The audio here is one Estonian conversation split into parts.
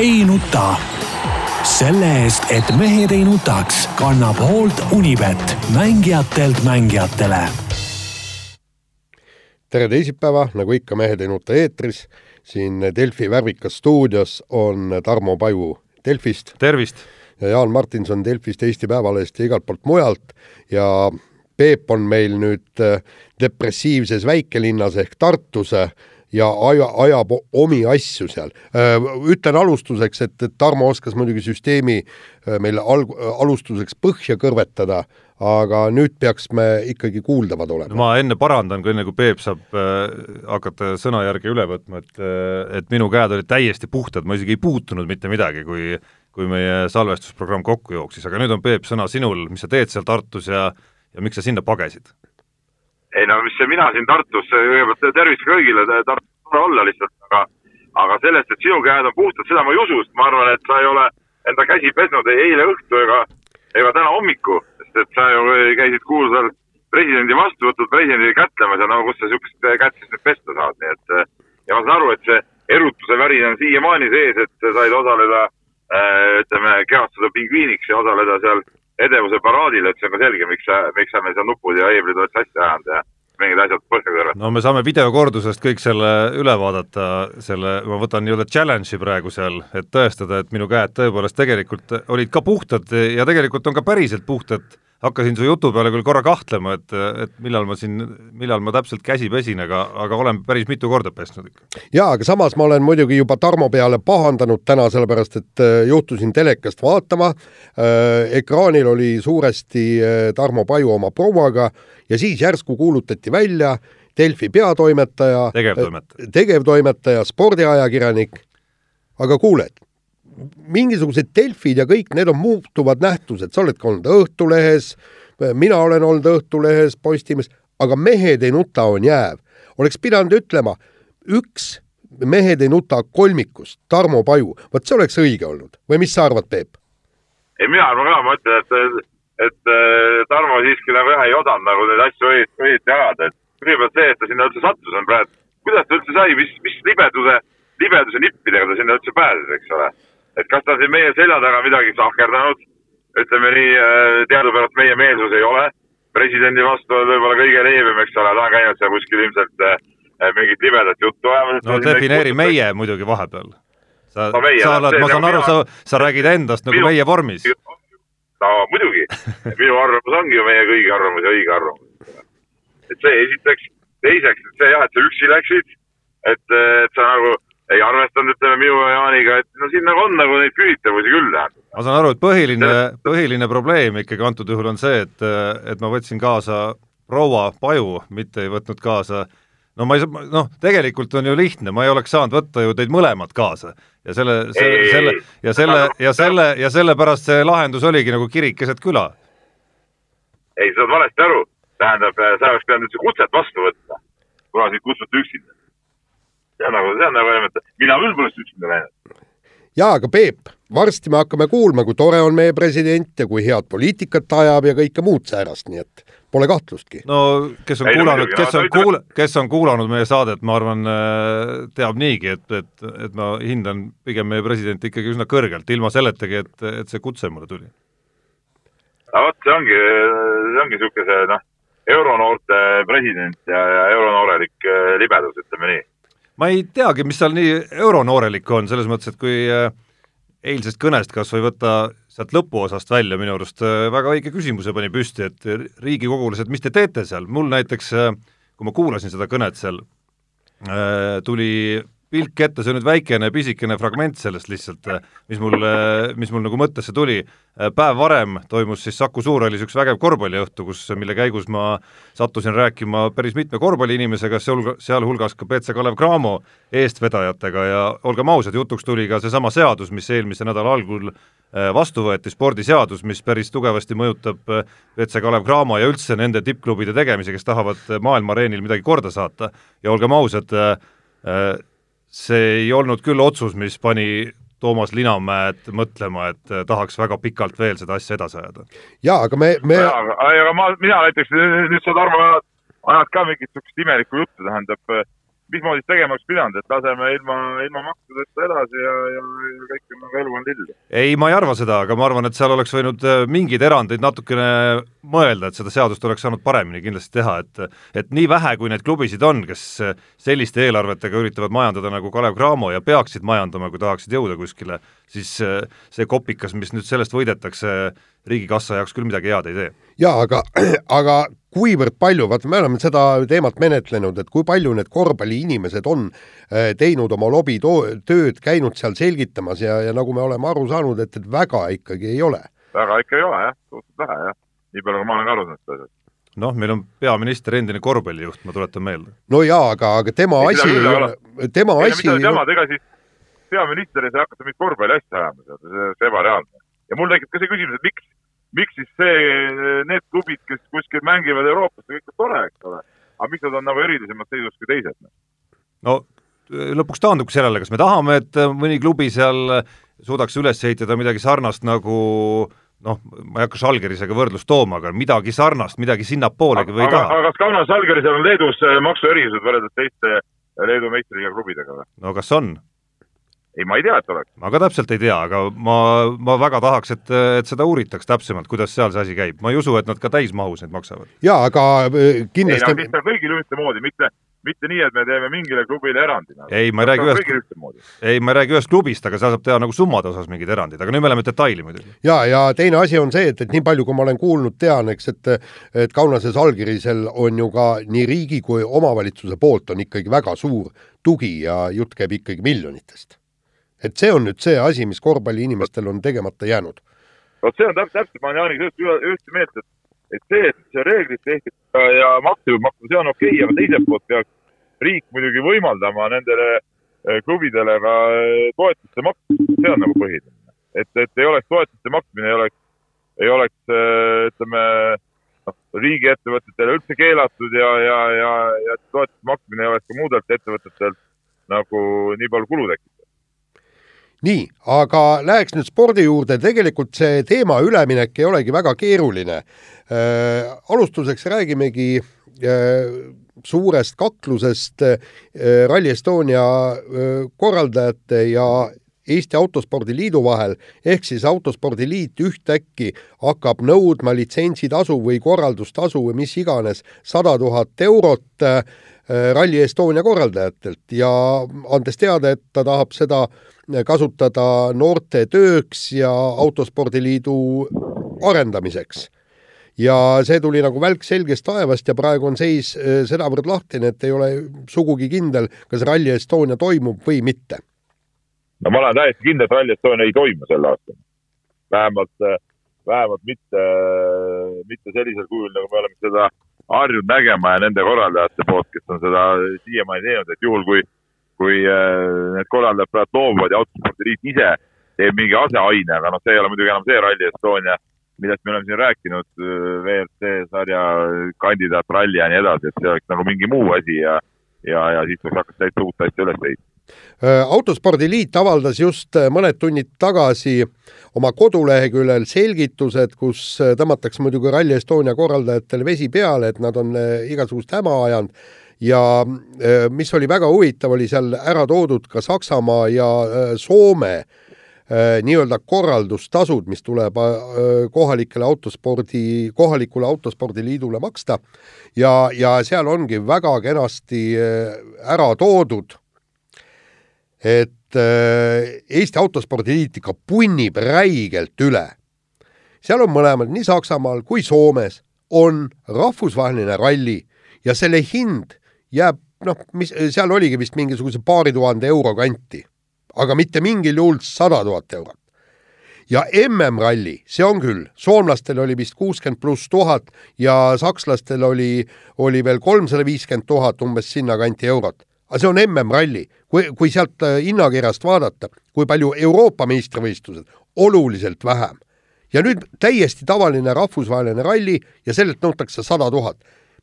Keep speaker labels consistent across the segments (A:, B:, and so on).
A: ei nuta. selle eest, et mehed ei nutaks, kannab hoolt Unibet, mängijatelt mängijatele.
B: tere teisipäeva, nagu ikka, Mehed ei nuta eetris. siin Delfi värvikas stuudios on Tarmo Paju Delfist.
C: tervist!
B: ja Jaan Martinson Delfist, Eesti Päevalehest ja igalt poolt mujalt ja Peep on meil nüüd äh, depressiivses väikelinnas ehk Tartus ja aja, ajab omi asju seal. Ütlen alustuseks, et, et Tarmo oskas muidugi süsteemi meile alg-, alustuseks põhja kõrvetada, aga nüüd peaks me ikkagi kuuldavad olema.
C: ma enne parandan, enne kui Peep saab äh, hakata sõna järgi üle võtma, et et minu käed olid täiesti puhtad, ma isegi ei puutunud mitte midagi, kui kui meie salvestusprogramm kokku jooksis, aga nüüd on Peep, sõna sinul, mis sa teed seal Tartus ja ja miks sa sinna pagesid?
D: Ei no mis see mina siin Tartus, kõigepealt tervist kõigile, Tartus tore olla lihtsalt, aga aga sellest, et sinu käed on puhtad, seda ma ei usu, sest ma arvan, et sa ei ole enda käsi pesnud ei eile õhtu ega, ega täna hommiku, sest et sa ju käisid kuulsal presidendi vastuvõtul presidendi kätlemas ja no kus sa niisugust kätt siis nüüd pesta saad, nii et ja ma saan aru, et see erutuse värin on siiamaani sees, et said osaleda äh, ütleme, kehastuda pingviiniks ja osaleda seal edevuse paraadil, et see on ka selge, miks sa, miks sa meil seal nupud ja heeblid oled sassi ajanud ja mingid asjad põhja kõrvalt.
C: no me saame videokordusest kõik selle üle vaadata, selle, ma võtan nii-öelda challenge'i praegu seal, et tõestada, et minu käed tõepoolest tegelikult olid ka puhtad ja tegelikult on ka päriselt puhtad hakkasin su jutu peale küll korra kahtlema, et, et millal ma siin, millal ma täpselt käsi pesin, aga, aga olen päris mitu korda pesnud ikka.
B: jaa, aga samas ma olen muidugi juba Tarmo peale pahandanud täna, sellepärast et äh, juhtusin telekast vaatama äh,, ekraanil oli suuresti äh, Tarmo Paju oma prouaga ja siis järsku kuulutati välja Delfi peatoimetaja,
C: tegevtoimetaja,
B: äh, tegevtoimetaja, spordiajakirjanik, aga kuuled mingisugused Delfid ja kõik need on muutuvad nähtused, sa oled ka olnud Õhtulehes, mina olen olnud Õhtulehes, Postimehes, aga Mehed ei nuta on jääv. oleks pidanud ütlema, üks Mehed ei nuta kolmikust, Tarmo Paju, vot see oleks õige olnud või mis sa arvad, Peep?
D: ei, mina arvan ka, ma ütlen, et, et Tarmo siiski nagu jah ei osanud nagu neid asju õieti, õieti ajada, et kõigepealt see, et ta sinna üldse sattus, on praegu, kuidas ta üldse sai, mis, mis libeduse, libeduse nippidega ta sinna üldse pääses, eks ole et kas ta siin meie selja taga midagi sahkerdanud, ütleme nii, äh, teadupärast meie meelsus ei ole, presidendi vastu võib-olla kõige leebem, eks ole, ta on käinud seal kuskil ilmselt äh, mingit libedat juttu ajamas.
C: no defineeri meie muidugi vahepeal. sa no, sa oled, ma saan aru, sa, sa räägid endast nagu minu, meie vormis.
D: no muidugi minu arvamus ongi ju meie kõigi arvamus ja õige arvamus. et see esiteks, teiseks, et see jah, et sa üksi läksid, et, et sa nagu ei arvestanud, ütleme minu ja Jaaniga, et no siin nagu on nagu neid küsitavusi küll,
C: ma saan aru, et põhiline, põhiline probleem ikkagi antud juhul on see, et, et ma võtsin kaasa proua Paju, mitte ei võtnud kaasa no ma ei saa, noh, tegelikult on ju lihtne, ma ei oleks saanud võtta ju teid mõlemad kaasa. Ja selle, selle, selle ja selle ja selle ja sellepärast see lahendus oligi nagu kirik keset küla.
D: ei, sa saad valesti aru, tähendab, sa oleks pidanud üldse kutset vastu võtma, kuna sind kutsuti üksinda see on nagu, see on nagu elementaarne, mina küll poleks üksinda läinud.
B: jaa, aga Peep, varsti me hakkame kuulma, kui tore on meie president ja kui head poliitikat ajab ja kõike muud säärast, nii et pole kahtlustki.
C: no kes on ei, kuulanud, kes on kuul-, kes on kuulanud meie saadet, ma arvan, äh, teab niigi, et, et, et ma hindan pigem meie presidenti ikkagi üsna kõrgelt, ilma selletagi, et, et see kutse mulle tuli.
D: no vot, see ongi, see ongi niisugune see noh, euronoorte president ja, ja euronoorelik äh, libedus, ütleme nii
C: ma ei teagi, mis seal nii euronoorelikku on, selles mõttes, et kui äh, eilsest kõnest kas või võtta sealt lõpuosast välja, minu arust äh, väga õige küsimuse pani püsti, et riigikogulased, mis te teete seal, mul näiteks, äh, kui ma kuulasin seda kõnet seal, tuli pilk ette, see on nüüd väikene pisikene fragment sellest lihtsalt, mis mul, mis mul nagu mõttesse tuli. päev varem toimus siis Saku Suurhallis üks vägev korvpalliõhtu, kus, mille käigus ma sattusin rääkima päris mitme korvpalliinimesega, sealhulgas ka BC Kalev Cramo eestvedajatega ja olgem ausad, jutuks tuli ka seesama seadus, mis eelmise nädala algul äh, vastu võeti, spordiseadus, mis päris tugevasti mõjutab BC Kalev Cramo ja üldse nende tippklubide tegemisi, kes tahavad maailma areenil midagi korda saata ja olgem ausad, äh, see ei olnud küll otsus, mis pani Toomas Linamäed mõtlema, et eh, tahaks väga pikalt veel seda asja edasi ajada.
B: jaa, aga me, me
D: aga, aga ma, mina näiteks, nüüd sa, Tarmo, ajad ka mingit niisugust imelikku juttu, tähendab, mismoodi tegema oleks pidanud, et laseme ilma, ilma maksudeta edasi ja, ja, ja kõik on nagu elu on lill.
C: ei, ma ei arva seda, aga ma arvan, et seal oleks võinud äh, mingeid erandeid natukene mõelda, et seda seadust oleks saanud paremini kindlasti teha, et et nii vähe, kui neid klubisid on, kes selliste eelarvetega üritavad majandada nagu Kalev Cramo ja peaksid majandama, kui tahaksid jõuda kuskile, siis äh, see kopikas, mis nüüd sellest võidetakse, riigikassa jaoks küll midagi head ei tee.
B: jaa, aga, aga kuivõrd palju, vaata, me oleme seda teemat menetlenud, et kui palju need korvpalliinimesed on äh, teinud oma lobitööd, käinud seal selgitamas ja, ja nagu me oleme aru saanud, et, et väga ikkagi ei ole.
D: väga ikka ei ole jah, suhteliselt vähe jah, nii palju, kui ma olen aru saanud sellest
C: noh, meil on peaminister endine korvpallijuht, ma tuletan meelde.
B: no jaa, aga, aga tema ei, asi tema ei, asi
D: ega siis peaminister ei saa hakata mingit korvpalli asja ajama, see on ebareaalne. Ja mul tekib ka see küsimus, et miks miks siis see, need klubid, kes kuskil mängivad Euroopas, see kõik on tore, eks ole, aga miks nad on nagu erilisemas seisus kui teised?
C: no lõpuks taandubki sellele, kas me tahame, et mõni klubi seal suudaks üles ehitada midagi sarnast nagu noh, ma ei hakka Žalgirisega võrdlust tooma, aga midagi sarnast, midagi sinnapoolegi või ei taha.
D: aga kas Kaunas Žalgirisel on Leedus maksuerisused võrreldes teiste Leedu meistriga klubidega või?
C: no kas on?
D: Ei, ma ei tea, et oleks.
C: ma ka täpselt ei tea, aga ma, ma väga tahaks, et, et seda uuritaks täpsemalt, kuidas seal see asi käib. ma ei usu, et nad ka täismahus neid maksavad.
B: jaa, aga äh, kindlasti
D: ei, no siis peab kõigil ühtemoodi, mitte, mitte nii, et me teeme mingile klubile erandi.
C: ei, ma ei räägi ühest, ei, ma ei räägi ühest klubist, aga seal saab teha nagu summade osas mingid erandid, aga nüüd me läheme detaili muidugi.
B: ja, ja teine asi on see, et, et nii palju, kui ma olen kuulnud, tean, eks, et et Kaunases allkirisel on ju ka nii riigi kui omavalitsuse poolt on ikkagi väga suur tugi ja jutt käib ikkagi miljonitest et see on nüüd see asi, mis korvpalliinimestel on tegemata jäänud.
D: vot see on täpselt, täpselt, ma olen Jaaniga ühte, ühte meelt, et, et see, et see reeglid tehti ja makse võib maksta, see on okei okay,, aga teiselt poolt peaks riik muidugi võimaldama nendele eh, klubidele ka eh, toetuste maksmist, see on nagu põhiline. et, et ei oleks toetuste maksmine, ei oleks, ei oleks eh, ütleme, noh, riigiettevõtetele üldse keelatud ja, ja, ja, ja toetuste maksmine ei oleks ka muudelt ettevõtetelt nagu nii palju kulu tekitatud
B: nii, aga läheks nüüd spordi juurde, tegelikult see teema üleminek ei olegi väga keeruline äh,. alustuseks räägimegi äh, suurest kaklusest äh, Rally Estonia äh, korraldajate ja Eesti Autospordi Liidu vahel, ehk siis Autospordiliit ühtäkki hakkab nõudma litsentsitasu või korraldustasu või mis iganes sada tuhat eurot äh, Rally Estonia korraldajatelt ja andes teada, et ta tahab seda äh, kasutada noorte tööks ja Autospordiliidu arendamiseks. ja see tuli nagu välk selgest taevast ja praegu on seis äh, sedavõrd lahtine, et ei ole sugugi kindel, kas Rally Estonia toimub või mitte.
D: no ma olen täiesti kindel, et Rally Estonia ei toimu sel aastal. vähemalt, äh, vähemalt mitte, mitte sellisel kujul, nagu me oleme seda harjunud nägema ja nende korraldajate poolt, kes on seda siiamaani teinud, et juhul, kui kui äh, need korraldajad praegu loobuvad ja autospordiliit ise teeb mingi aseaine, aga noh, see ei ole muidugi enam see Rally Estonia, millest me oleme siin rääkinud, äh, WRC sarja kandidaat ralli ja nii edasi, et see oleks nagu mingi muu asi ja, ja, ja siis tuleks hakata täitsa uut asja üles ehitama.
B: Äh, autospordiliit avaldas just mõned tunnid tagasi oma koduleheküljel selgitused, kus tõmmatakse muidugi Rally Estonia korraldajatele vesi peale, et nad on igasugust häma ajanud. Ja äh, mis oli väga huvitav, oli seal ära toodud ka Saksamaa ja äh, Soome äh, nii-öelda korraldustasud, mis tuleb kohalikele autospordi, kohalikule autospordiliidule maksta. Ja, ja seal ongi väga kenasti ära toodud, et Eesti Autospordiliit ikka punnib räigelt üle. seal on mõlemad, nii Saksamaal kui Soomes on rahvusvaheline ralli ja selle hind jääb noh, mis seal oligi vist mingisuguse paari tuhande euro kanti, aga mitte mingil juhul sada tuhat eurot. ja MM-ralli, see on küll, soomlastel oli vist kuuskümmend pluss tuhat ja sakslastel oli, oli veel kolmsada viiskümmend tuhat umbes sinnakanti eurot. Aga see on MM-ralli, kui, kui sealt äh, hinnakirjast vaadata, kui palju Euroopa meistrivõistlused, oluliselt vähem. ja nüüd täiesti tavaline rahvusvaheline ralli ja sellelt nõutakse sada tuhat.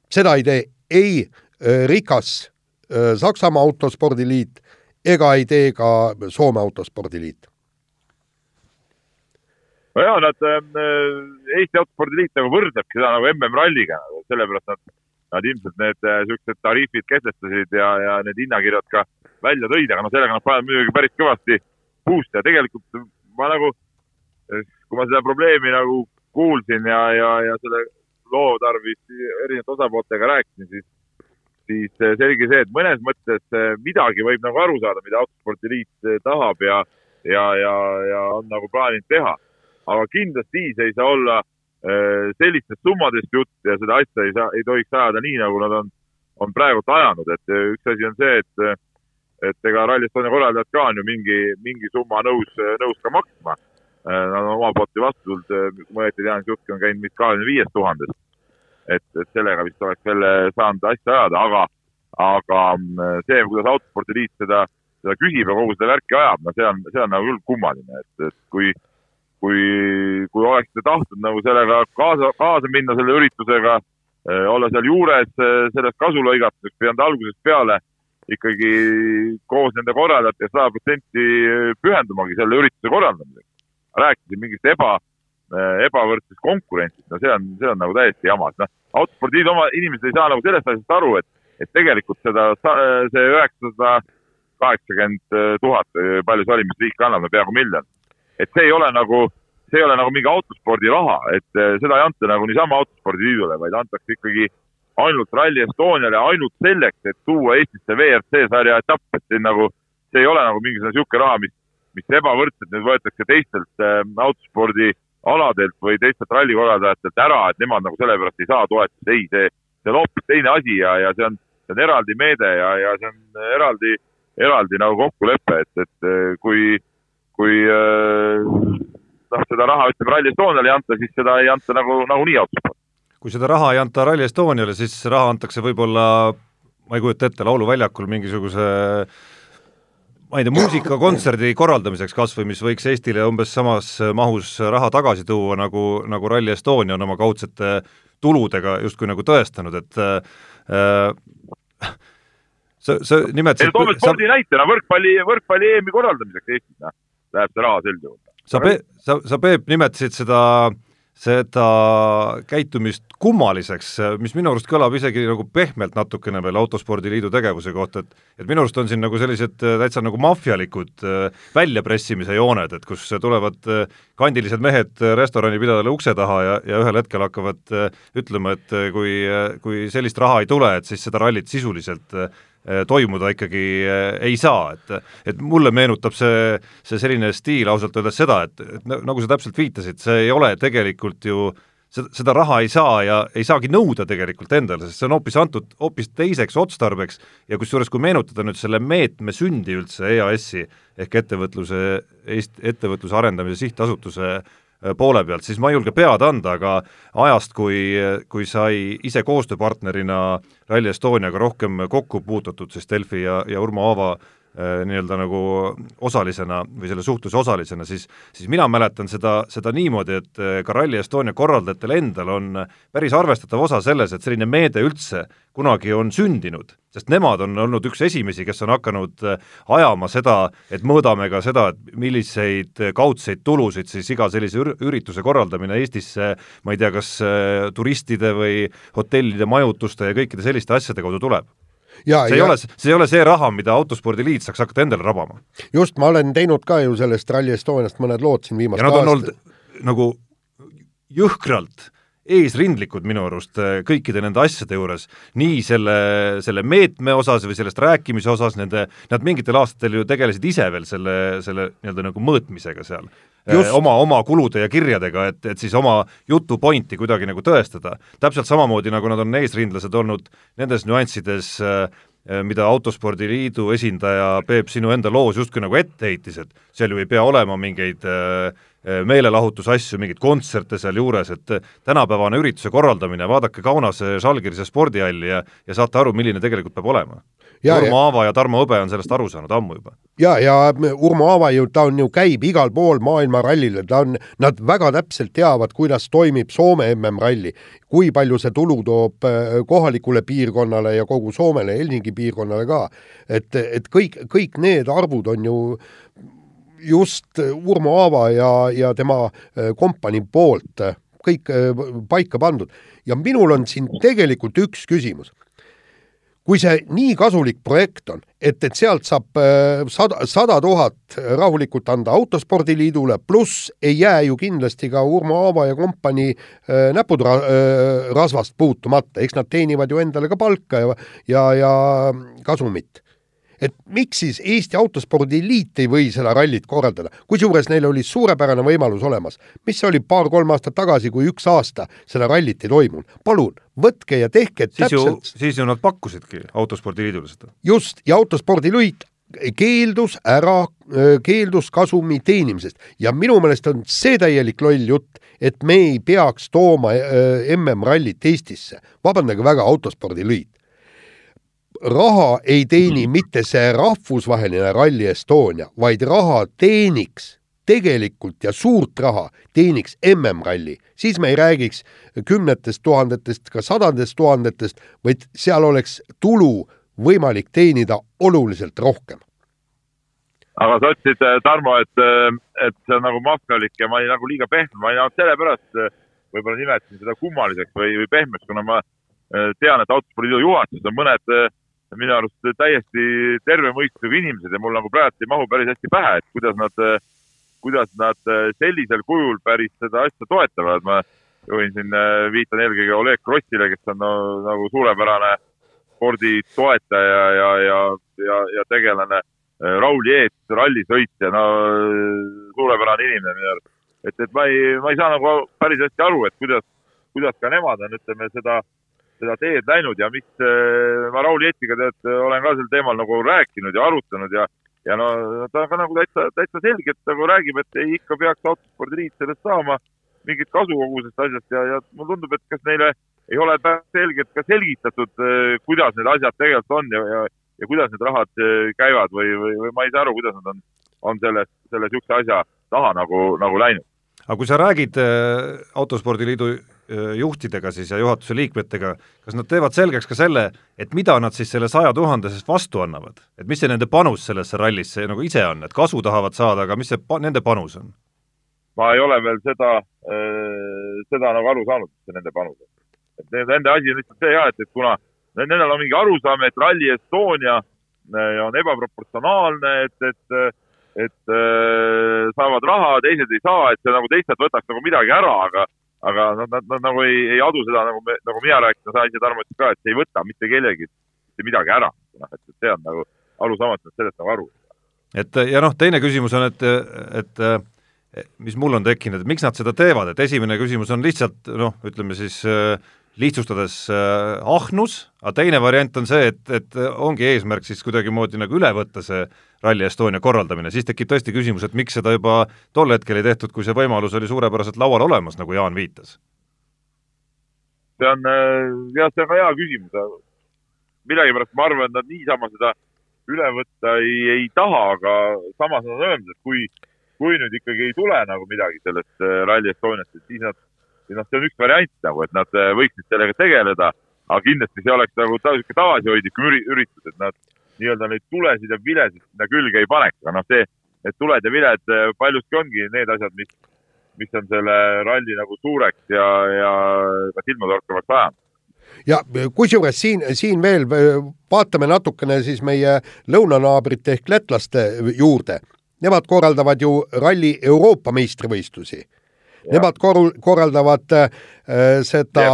B: seda ei tee ei Äh, rikas äh, Saksamaa autospordiliit ega ei tee ka Soome autospordiliit.
D: no jaa, nad äh,, Eesti Autospordiliit nagu võrdlebki seda nagu MM-ralliga, sellepärast nad nad ilmselt need niisugused tariifid kehtestasid ja, ja need hinnakirjad ka välja tõid, aga noh, sellega nad panevad muidugi päris kõvasti puuste ja tegelikult ma nagu, kui ma seda probleemi nagu kuulsin ja, ja, ja selle loo tarvis erinevate osapooltega rääkisin, siis, siis selge see, et mõnes mõttes midagi võib nagu aru saada, mida Autospordiliit tahab ja, ja, ja, ja on nagu plaaninud teha. aga kindlasti siis ei saa olla äh, sellistest summadest jutt ja seda asja ei saa, ei tohiks ajada nii, nagu nad on, on praegult ajanud, et üks asi on see, et et ega Rally Estonia korraldajad ka on ju mingi, mingi summa nõus, nõus ka maksma. Nad on oma poolt ju vastu tulnud, kui ma õieti tean, siis jutt on käinud vist kahekümne viiest tuhandest. et, et sellega vist oleks jälle saanud asja ajada, aga, aga see, kuidas Autospordiliit seda, seda küsib ja kogu seda värki ajab, no see on, see on nagu küll kummaline, et, et kui, kui, kui oleksite tahtnud nagu sellega kaasa, kaasa minna selle üritusega, olla seal juures, sellest kasu lõigata, oleks pidanud algusest peale ikkagi koos nende korraldajate sada protsenti pühendumagi selle ürituse korraldamiseks. rääkisin mingist eba, ebavõrdsest konkurentsist, no see on, see on nagu täiesti jama, et noh, autospordiliidu oma inimesed ei saa nagu sellest asjast aru, et, et tegelikult seda, see üheksasada kaheksakümmend tuhat, palju see oli, mis riik annab, no peaaegu miljon. Et see ei ole nagu, see ei ole nagu mingi autospordi raha, et seda ei anta nagu niisama autospordiliidule, vaid antakse ikkagi ainult Rally Estoniale ainult selleks, et tuua Eestisse WRC sarja etapp, et see nagu, see ei ole nagu mingisugune niisugune raha, mis, mis ebavõrdselt nüüd võetakse teistelt äh, autospordialadelt või teistelt rallikorraldajatelt ära, et nemad nagu sellepärast ei saa toetust, ei, see, see on hoopis teine asi ja, ja see on, see on eraldi meede ja, ja see on eraldi, eraldi nagu kokkulepe, et, et äh, kui, kui äh, noh, seda raha ütleme Rally Estoniale ei anta, siis seda ei anta nagu, nagunii autospordi
C: kui seda raha ei anta Rally Estoniale, siis raha antakse võib-olla, ma ei kujuta ette, lauluväljakul mingisuguse ma ei tea, muusikakontserdi korraldamiseks kas või, mis võiks Eestile umbes samas mahus raha tagasi tuua, nagu, nagu Rally Estonia on oma kaudsete tuludega justkui nagu tõestanud, et äh, sa, sa nimetasid
D: toome spordi sa... näitena, võrkpalli, võrkpalli EM-i korraldamiseks Eestis, noh, läheb see raha sel juhul.
C: sa, sa, sa, Peep, nimetasid seda seda käitumist kummaliseks, mis minu arust kõlab isegi nagu pehmelt natukene veel Autospordiliidu tegevuse kohta, et et minu arust on siin nagu sellised äh, täitsa nagu maffialikud äh, väljapressimise jooned, et kus tulevad äh, kandilised mehed restoranipidajale ukse taha ja, ja ühel hetkel hakkavad ütlema, et kui, kui sellist raha ei tule, et siis seda rallit sisuliselt toimuda ikkagi äh, ei saa, et et mulle meenutab see, see selline stiil ausalt öeldes seda, et, et nagu sa täpselt viitasid, see ei ole tegelikult ju seda, seda raha ei saa ja ei saagi nõuda tegelikult endale, sest see on hoopis antud hoopis teiseks otstarbeks ja kusjuures, kui meenutada nüüd selle meetme sündi üldse EAS-i ehk ettevõtluse, Eest-, ettevõtluse arendamise sihtasutuse poole pealt, siis ma ei julge pead anda, aga ajast, kui, kui sai ise koostööpartnerina Rally Estoniaga rohkem kokku puututud, siis Delfi ja, ja Urmo Aava äh, nii-öelda nagu osalisena või selle suhtluse osalisena, siis, siis mina mäletan seda, seda niimoodi, et äh, ka Rally Estonia korraldajatel endal on päris arvestatav osa selles, et selline meede üldse kunagi on sündinud, sest nemad on olnud üks esimesi, kes on hakanud äh, ajama seda, et mõõdame ka seda, et milliseid kaudseid tulusid siis iga sellise ürituse korraldamine Eestisse, ma ei tea, kas äh, turistide või hotellide, majutuste ja kõikide selliste asjade kaudu tuleb
B: Ja,
C: see ja... ei ole, see ei ole see raha, mida Autospordiliit saaks hakata endale rabama.
B: just, ma olen teinud ka ju sellest Rally Estoniast mõned lood siin
C: nad on olnud nagu jõhkralt eesrindlikud minu arust äh, kõikide nende asjade juures, nii selle, selle meetme osas või sellest rääkimise osas, nende, nad mingitel aastatel ju tegelesid ise veel selle, selle nii-öelda nagu mõõtmisega seal. Äh, oma, oma kulude ja kirjadega, et, et siis oma jutu pointi kuidagi nagu tõestada. täpselt samamoodi, nagu nad on eesrindlased olnud nendes nüanssides äh, mida Autospordiliidu esindaja Peep sinu enda loos justkui nagu ette heitis, et seal ju ei pea olema mingeid Äh, meelelahutusasju, mingeid kontserte sealjuures, et äh, tänapäevane ürituse korraldamine, vaadake Kaunase Žalgirise spordihalli ja ja saate aru, milline tegelikult peab olema. Urmo Aava ja Tarmo Hõbe on sellest aru saanud ammu juba.
B: ja, ja Urmo Aava ju, ta on ju, käib igal pool maailma rallil, ta on, nad väga täpselt teavad, kuidas toimib Soome MM-ralli, kui palju see tulu toob äh, kohalikule piirkonnale ja kogu Soomele, Helsingi piirkonnale ka. et, et kõik, kõik need arvud on ju just Urmo Aava ja, ja tema äh, kompanii poolt äh, kõik paika pandud. Ja minul on siin tegelikult üks küsimus. Kui see nii kasulik projekt on, et, et sealt saab äh, sada, sada tuhat rahulikult anda Autospordiliidule, pluss ei jää ju kindlasti ka Urmo Aava ja kompanii äh, näputrasvast äh, puutumata, eks nad teenivad ju endale ka palka ja, ja, ja kasumit et miks siis Eesti Autospordiliit ei või seda rallit korraldada, kusjuures neil oli suurepärane võimalus olemas. mis oli paar-kolm aastat tagasi, kui üks aasta seda rallit ei toimunud. palun, võtke ja tehke
C: siis täpselt. siis ju nad pakkusidki Autospordiliidule seda.
B: just, ja Autospordiliit keeldus ära, keeldus kasumi teenimisest ja minu meelest on see täielik loll jutt, et me ei peaks tooma MM-rallit Eestisse. vabandage väga, Autospordiliit raha ei teeni mm. mitte see rahvusvaheline Rally Estonia, vaid raha teeniks tegelikult ja suurt raha teeniks MM-ralli, siis me ei räägiks kümnetest tuhandetest, ka sadadest tuhandetest, vaid seal oleks tulu võimalik teenida oluliselt rohkem.
D: aga sa ütlesid, äh, Tarmo, et, äh, et see on nagu maffialik ja ma olin nagu liiga pehme, ma olin sellepärast äh, võib-olla nimetasin seda kummaliseks või, või pehmeks, kuna ma tean, et autospordiliidu juhatuses on mõned minu arust täiesti terve mõistusega inimesed ja mul nagu praegu ei mahu päris hästi pähe, et kuidas nad, kuidas nad sellisel kujul päris seda asja toetavad. ma juhin siin, viitan eelkõige Oleg Krossile, kes on no, nagu suurepärane spordi toetaja ja, ja, ja, ja tegelane. Raul Jeets, rallisõitja, no suurepärane inimene minu arust. et, et ma ei, ma ei saa nagu päris hästi aru, et kuidas, kuidas ka nemad on, ütleme seda seda teed läinud ja miks äh, ma Raul Jetiga tead, olen ka sel teemal nagu rääkinud ja arutanud ja, ja no ta ka nagu täitsa, täitsa selgelt nagu räägib, et ei, ikka peaks autospordiliit sellest saama mingit kasu kogu sellest asjast ja, ja mulle tundub, et kas neile ei ole selgelt ka selgitatud, äh, kuidas need asjad tegelikult on ja, ja, ja kuidas need rahad käivad või, või, või ma ei saa aru, kuidas nad on, on selles, selle niisuguse asja taha nagu, nagu läinud.
C: aga kui sa räägid Autospordiliidu juhtidega siis ja juhatuse liikmetega, kas nad teevad selgeks ka selle, et mida nad siis selle saja tuhandesest vastu annavad? et mis see nende panus sellesse rallisse nagu ise on, et kasu tahavad saada, aga mis see pa-, nende panus on?
D: ma ei ole veel seda, seda nagu aru saanud, mis see nende panus on. et nende asi on lihtsalt see jah, et, et kuna nendel on mingi arusaam, et Rally Estonia on ebaproportsionaalne, et, et et saavad raha, teised ei saa, et see nagu teistelt võtaks nagu midagi ära, aga aga nad, nad, nad nagu ei, ei adu seda, nagu me, nagu mina rääkisin, sa ise, Tarmo, ütlesid ka, et ei võta mitte kellelgi mitte midagi ära. noh, et, et see on nagu arusaamatu, et sellest nagu aru.
C: et ja noh, teine küsimus on, et, et mis mul on tekkinud, et miks nad seda teevad, et esimene küsimus on lihtsalt noh, ütleme siis äh, lihtsustades äh, ahnus, aga teine variant on see, et, et ongi eesmärk siis kuidagimoodi nagu üle võtta see Rally Estonia korraldamine, siis tekib tõesti küsimus, et miks seda juba tol hetkel ei tehtud, kui see võimalus oli suurepäraselt laual olemas, nagu Jaan viitas?
D: see on äh, jah, see on ka hea küsimus. millegipärast ma arvan, et nad niisama seda üle võtta ei, ei taha, aga samas nad on öelnud, et kui, kui nüüd ikkagi ei tule nagu midagi sellest äh, Rally Estoniast, et siis nad noh, see on üks variant nagu, et nad äh, võiksid sellega tegeleda, aga kindlasti see oleks nagu niisugune tagasihoidlikum üritus, et nad nii-öelda neid tulesid ja vilesid sinna külge ei paneks, aga noh, see, need tuled ja viled äh, paljuski ongi need asjad, mis, mis on selle ralli nagu suureks ja, ja ka silmatorkavaks ajanud
B: ja kusjuures siin, siin veel äh, vaatame natukene siis meie lõunanaabrite ehk lätlaste juurde. Nemad korraldavad ju ralli Euroopa meistrivõistlusi Nemad kor-, korraldavad äh, seda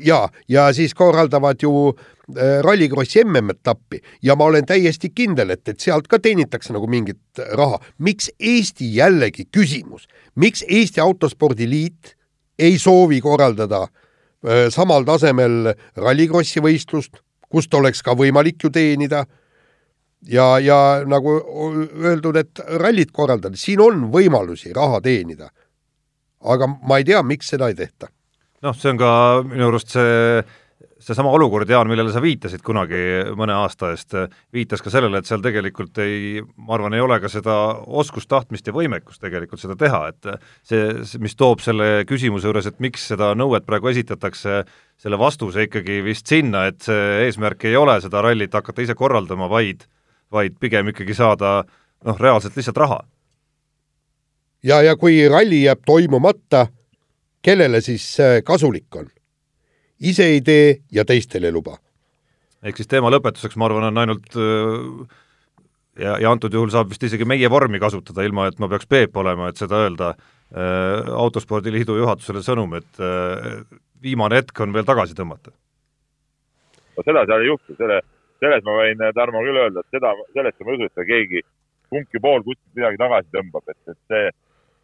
B: ja, ja siis korraldavad ju äh, Rallycrossi MM-etappi ja ma olen täiesti kindel, et, et sealt ka teenitakse nagu mingit raha. miks Eesti jällegi küsimus, miks Eesti Autospordiliit ei soovi korraldada äh, samal tasemel Rallycrossi võistlust, kust oleks ka võimalik ju teenida? Ja, ja nagu öeldud, et rallit korraldada, siin on võimalusi raha teenida aga ma ei tea, miks seda ei tehta.
C: noh, see on ka minu arust see seesama olukord, Jaan, millele sa viitasid kunagi mõne aasta eest, viitas ka sellele, et seal tegelikult ei, ma arvan, ei ole ka seda oskust, tahtmist ja võimekust tegelikult seda teha, et see, mis toob selle küsimuse juures, et miks seda nõuet praegu esitatakse, selle vastuse ikkagi vist sinna, et see eesmärk ei ole seda rallit hakata ise korraldama, vaid vaid pigem ikkagi saada noh, reaalselt lihtsalt raha
B: ja, ja kui ralli jääb toimumata, kellele siis kasulik on? ise ei tee ja teistele ei luba.
C: ehk siis teema lõpetuseks, ma arvan, on ainult ja, ja antud juhul saab vist isegi meie vormi kasutada, ilma et ma peaks Peep olema, et seda öelda äh,, Autospordiliidu juhatusele sõnum, et äh, viimane hetk on veel tagasi tõmmata.
D: no seda seal ei juhtu, selle, selles ma võin, Tarmo, küll öelda, et seda, sellesse ma ei usu, et keegi, kumbki pool kuskilt midagi tagasi tõmbab, et, et see,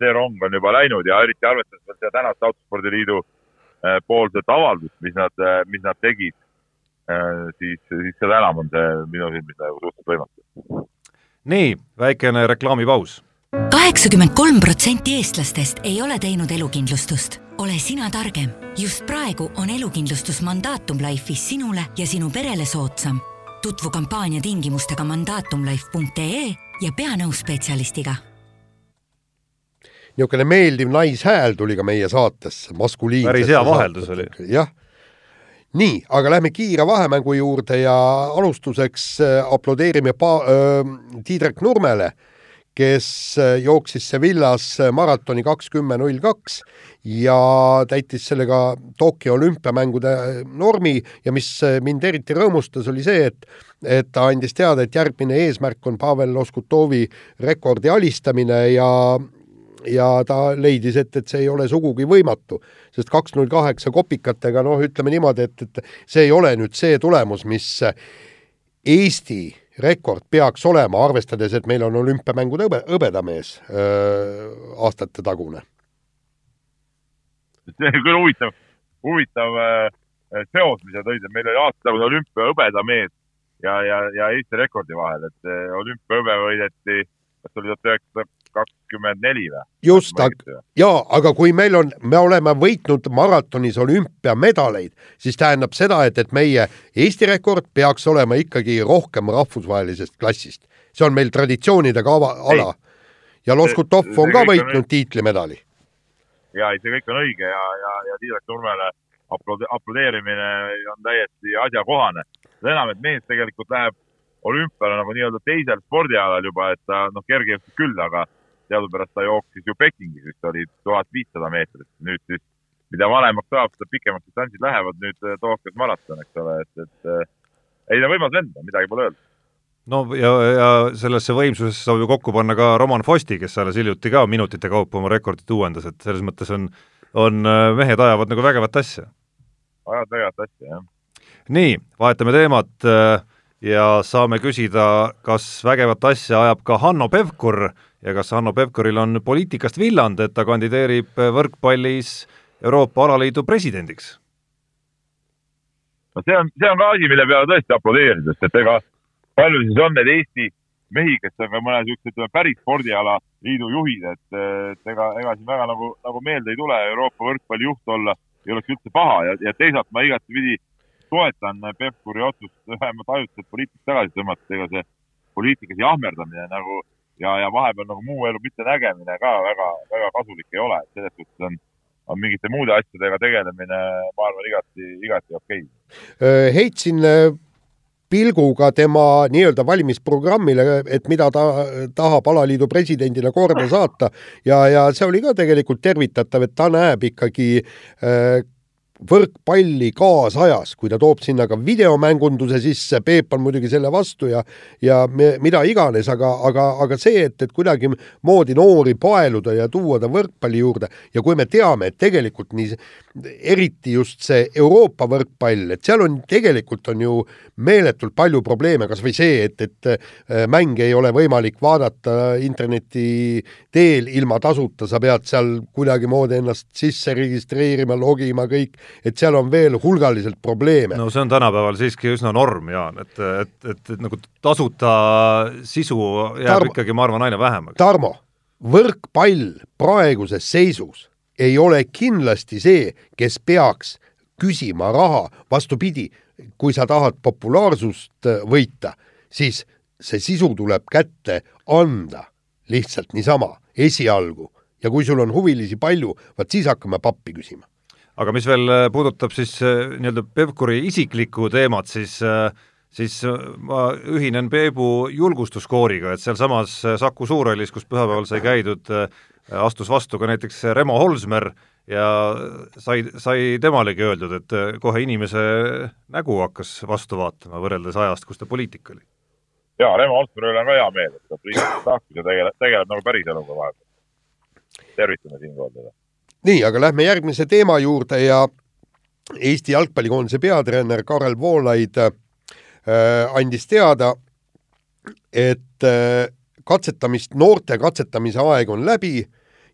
D: see rong on juba läinud ja eriti arvestades veel seda tänast Autospordiliidu äh, poolset avaldust, mis nad, äh, mis nad tegid, äh, siis, siis seda enam on see minu silmis nagu suhteliselt võimatu
C: nii, väikene reklaamipaus.
E: kaheksakümmend kolm protsenti eestlastest ei ole teinud elukindlustust. ole sina targem. just praegu on elukindlustus Mandatum Life'is sinule ja sinu perele soodsam. tutvu kampaania tingimustega mandatumlife.ee ja pea nõus spetsialistiga
B: niisugune meeldiv naishääl tuli ka meie saatesse, maskuliinsesse.
C: päris hea vaheldus oli.
B: jah nii, aga lähme kiire vahemängu juurde ja alustuseks äh, aplodeerime pa-, äh, Tiidrek Nurmele, kes äh, jooksis Sevillas maratoni kakskümmend null kaks ja täitis sellega Tokyo olümpiamängude normi ja mis mind eriti rõõmustas, oli see, et et ta andis teada, et järgmine eesmärk on Pavel Loskutovi rekordi alistamine ja ja ta leidis, et, et see ei ole sugugi võimatu, sest kaks null kaheksa kopikatega, noh, ütleme niimoodi, et, et see ei ole nüüd see tulemus, mis Eesti rekord peaks olema, arvestades, et meil on olümpiamängude hõbe, hõbedamees aastate tagune.
D: see on küll huvitav, huvitav seos, mis sa tõid, et meil oli aastatagune olümpia hõbedamees ja, ja, ja Eesti rekordi vahel, et olümpiahõbe võideti, kas oli tuhat üheksasada kakskümmend neli või?
B: just, jaa, aga kui meil on, me oleme võitnud maratonis olümpiamedaleid, siis tähendab seda, et, et meie Eesti rekord peaks olema ikkagi rohkem rahvusvahelisest klassist. see on meil traditsioonidega ava, ala. ja Loskutov on ka võitnud on... tiitlimedali.
D: ja ei, see kõik on õige ja, ja, ja Tiirak Nurmele aplode-, aplodeerimine on täiesti asjakohane. seda enam, et mees tegelikult läheb olümpiale nagu nii-öelda teisel spordialal juba, et ta noh, kergejõustik küll, aga teadupärast ta jooksis ju Pekingis vist oli tuhat viissada meetrit, nüüd siis mida vanemaks saab, seda pikemad distantsid lähevad, nüüd äh, Tokyos maraton, eks ole, et, et äh, ei ta võimas lenda, midagi pole öelda
C: no ja, ja sellesse võimsusesse saab ju kokku panna ka Roman Fosti, kes alles hiljuti ka minutite kaupa oma rekordit uuendas, et selles mõttes on, on äh, mehed ajavad nagu vägevat asja.
D: ajavad vägevat asja, jah.
C: nii, vahetame teemat ja saame küsida, kas vägevat asja ajab ka Hanno Pevkur ja kas Hanno Pevkuril on poliitikast villand, et ta kandideerib võrkpallis Euroopa Alaliidu presidendiks?
D: no see on, see on ka asi, mille peale tõesti aplodeerida, sest et ega palju siis on neid Eesti mehi, kes on ka mõne niisuguse, ütleme, päris spordiala liidu juhid, et, et ega, ega siin väga nagu, nagu meelde ei tule Euroopa võrkpalli juht olla, ei oleks üldse paha ja, ja teisalt ma igatepidi toetan Pevkuri otsust vähemalt ajutiselt poliitikast tagasi tõmmata, ega see poliitikas jahmerdamine nagu ja, ja vahepeal nagu muu elu mittenägemine ka väga, väga kasulik ei ole, et selles suhtes on, on mingite muude asjadega tegelemine, ma arvan, igati, igati okei.
B: Okay.. heitsin pilguga tema nii-öelda valimisprogrammile, et mida ta tahab alaliidu presidendile korda saata ja, ja see oli ka tegelikult tervitatav, et ta näeb ikkagi äh, võrkpalli kaasajas, kui ta toob sinna ka videomängunduse sisse, Peep on muidugi selle vastu ja ja me, mida iganes, aga, aga, aga see, et, et kuidagimoodi noori paeluda ja tuua ta võrkpalli juurde ja kui me teame, et tegelikult nii, eriti just see Euroopa võrkpall, et seal on tegelikult on ju meeletult palju probleeme, kas või see, et, et äh, mänge ei ole võimalik vaadata interneti teel ilma tasuta, sa pead seal kuidagimoodi ennast sisse registreerima, logima, kõik et seal on veel hulgaliselt probleeme.
C: no see on tänapäeval siiski üsna norm, Jaan, et, et, et, et nagu tasuta sisu jääb Tarmo, ikkagi, ma arvan, aina vähemaks.
B: Tarmo, võrkpall praeguses seisus ei ole kindlasti see, kes peaks küsima raha, vastupidi, kui sa tahad populaarsust võita, siis see sisu tuleb kätte anda lihtsalt niisama, esialgu. ja kui sul on huvilisi palju, vaat siis hakkame pappi küsima
C: aga mis veel äh, puudutab siis äh, nii-öelda Pevkuri isiklikku teemat, siis äh, siis ma ühinen Peebu julgustuskooriga, et sealsamas Saku Suurhallis, kus pühapäeval sai käidud, astus vastu ka näiteks Remo Holsmer ja sai, sai temalegi öeldud, et kohe inimese nägu hakkas vastu vaatama, võrreldes ajast, kus ta poliitik oli.
D: jaa, Remo Holsmeri üle on ka hea meel, et ta poliitikas lahkus ja tegeleb, tegeleb nagu päriseluga vahepeal. tervitame siinkohal teda.
B: Nii, aga lähme järgmise teema juurde ja Eesti jalgpallikoondise peatreener Karel Voolaid äh, andis teada, et äh, katsetamist, noorte katsetamise aeg on läbi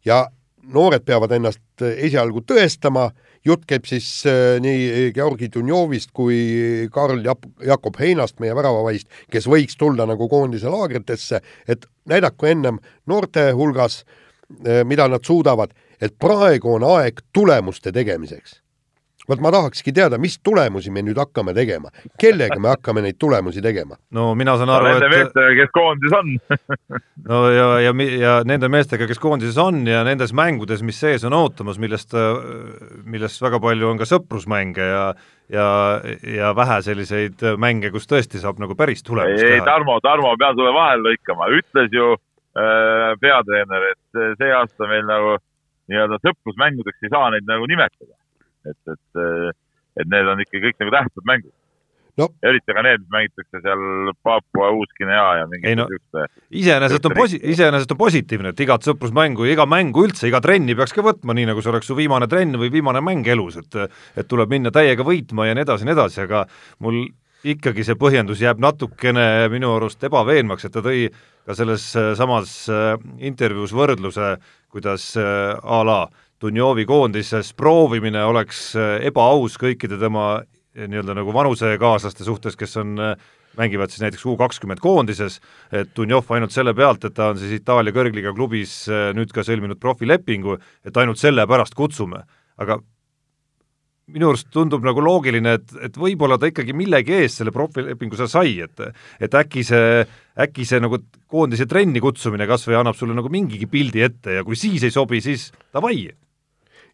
B: ja noored peavad ennast esialgu tõestama, jutt käib siis äh, nii Georgi Dunjovist kui Karl Jap-, Jakob Heinast, meie väravavaist, kes võiks tulla nagu koondise laagritesse, et näidaku ennem noorte hulgas, äh, mida nad suudavad, et praegu on aeg tulemuste tegemiseks vot ma tahakski teada, mis tulemusi me nüüd hakkame tegema, kellega me hakkame neid tulemusi tegema?
C: no mina saan aru,
D: et nende meestega, kes koondises on
C: no ja, ja, ja nende meestega, kes koondises on ja nendes mängudes, mis sees on ootamas, millest, millest väga palju on ka sõprusmänge ja ja, ja vähe selliseid mänge, kus tõesti saab nagu päris tulemust
D: teha. ei, Tarmo, Tarmo, pean sulle vahele lõikama, ütles ju äh, peatreener, et see aasta meil nagu nii-öelda sõprusmängudeks ei saa neid nagu nimetada. Et, et, et need on ikka kõik nagu tähtsad mängud. No.. eriti ka need, mis mängitakse seal Papua Uus-Guinea ja mingi no,
C: iseenesest on posi-, iseenesest on positiivne, et igat sõprusmängu ja iga mängu üldse, iga trenni peaks ka võtma, nii nagu see oleks su viimane trenn või viimane mäng elus, et et tuleb minna täiega võitma ja nii edasi ja nii edasi, aga mul ikkagi see põhjendus jääb natukene minu arust ebaveenvaks, et ta tõi ka selles samas äh, intervjuus võrdluse, kuidas äh, a la Dunjovi koondises proovimine oleks äh, ebaaus kõikide tema äh, nii-öelda nagu vanusekaaslaste suhtes, kes on, mängivad siis näiteks U kakskümmend koondises, et Dunjov ainult selle pealt, et ta on siis Itaalia kõrgliiga klubis nüüd ka sõlminud profilepingu, et ainult sellepärast kutsume. aga minu arust tundub nagu loogiline, et, et võib-olla ta ikkagi millegi eest selle profilepingu seal sai, et et äkki see, äkki see nagu koondise trenni kutsumine kas või annab sulle nagu mingigi pildi ette ja kui siis ei sobi, siis davai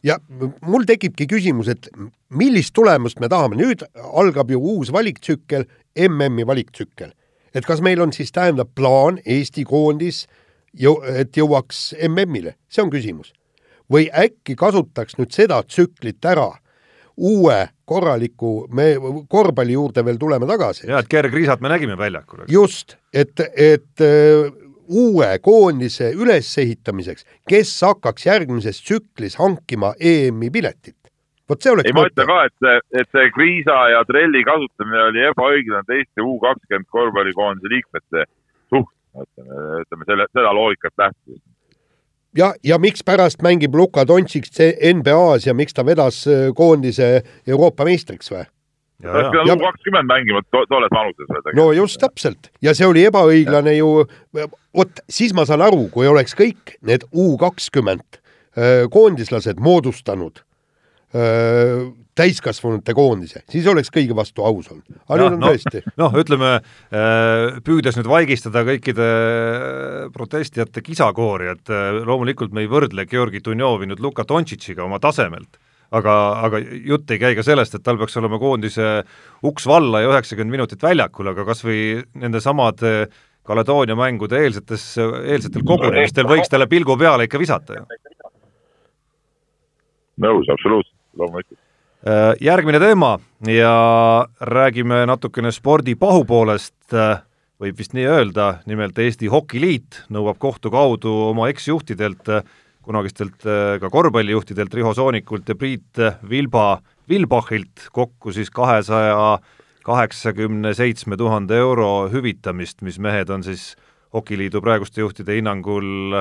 B: ja mul tekibki küsimus, et millist tulemust me tahame, nüüd algab ju uus valiktsükkel, MM-i valiktsükkel. et kas meil on siis, tähendab, plaan Eesti koondis jõu-, et jõuaks MM-ile, see on küsimus. või äkki kasutaks nüüd seda tsüklit ära, uue korraliku, me korvpalli juurde veel tuleme tagasi.
C: jah, et Gerg Riisat me nägime väljakul.
B: just, et, et uue koondise ülesehitamiseks, kes hakkaks järgmises tsüklis hankima EM-i piletit. vot see oleks
D: ei, ma ütlen ka, et see, et see Kriisa ja Trelli kasutamine oli ebaõiglane teiste U kakskümmend korvpallikoondise liikmete suhtes, ütleme, ütleme selle, seda loogikat lähtudes
B: ja, ja mikspärast mängib Luka Dontšik NBA-s ja miks ta vedas äh, koondise Euroopa meistriks või?
D: ta oleks pidanud kakskümmend mängima to tolles vanuses
B: no just täpselt. Ja see oli ebaõiglane ju, vot siis ma saan aru, kui oleks kõik need U kakskümmend äh, koondislased moodustanud öö, äh, täiskasvanute koondise, siis oleks kõigi vastu aus olnud. aga nüüd on no, tõesti.
C: noh, ütleme äh, püüdes nüüd vaigistada kõikide protestijate kisakoori, et loomulikult me ei võrdle Georgi Dunjovi nüüd Luka Dontšitšiga oma tasemelt aga, aga jutt ei käi ka sellest, et tal peaks olema koondise uks valla ja üheksakümmend minutit väljakul, aga kas või nendesamade Kaledoonia mängude eelsetes, eelsetel kogunemistel võiks talle pilgu peale ikka visata ju.
D: nõus, absoluutselt, loomulikult.
C: Äh, järgmine teema ja räägime natukene spordi pahupoolest, äh, võib vist nii öelda, nimelt Eesti Hokiliit nõuab kohtu kaudu oma eksjuhtidelt äh, kunagistelt ka korvpallijuhtidelt Riho Soonikult ja Priit Vilba, Vilbachilt kokku siis kahesaja kaheksakümne seitsme tuhande euro hüvitamist, mis mehed on siis Hokiliidu praeguste juhtide hinnangul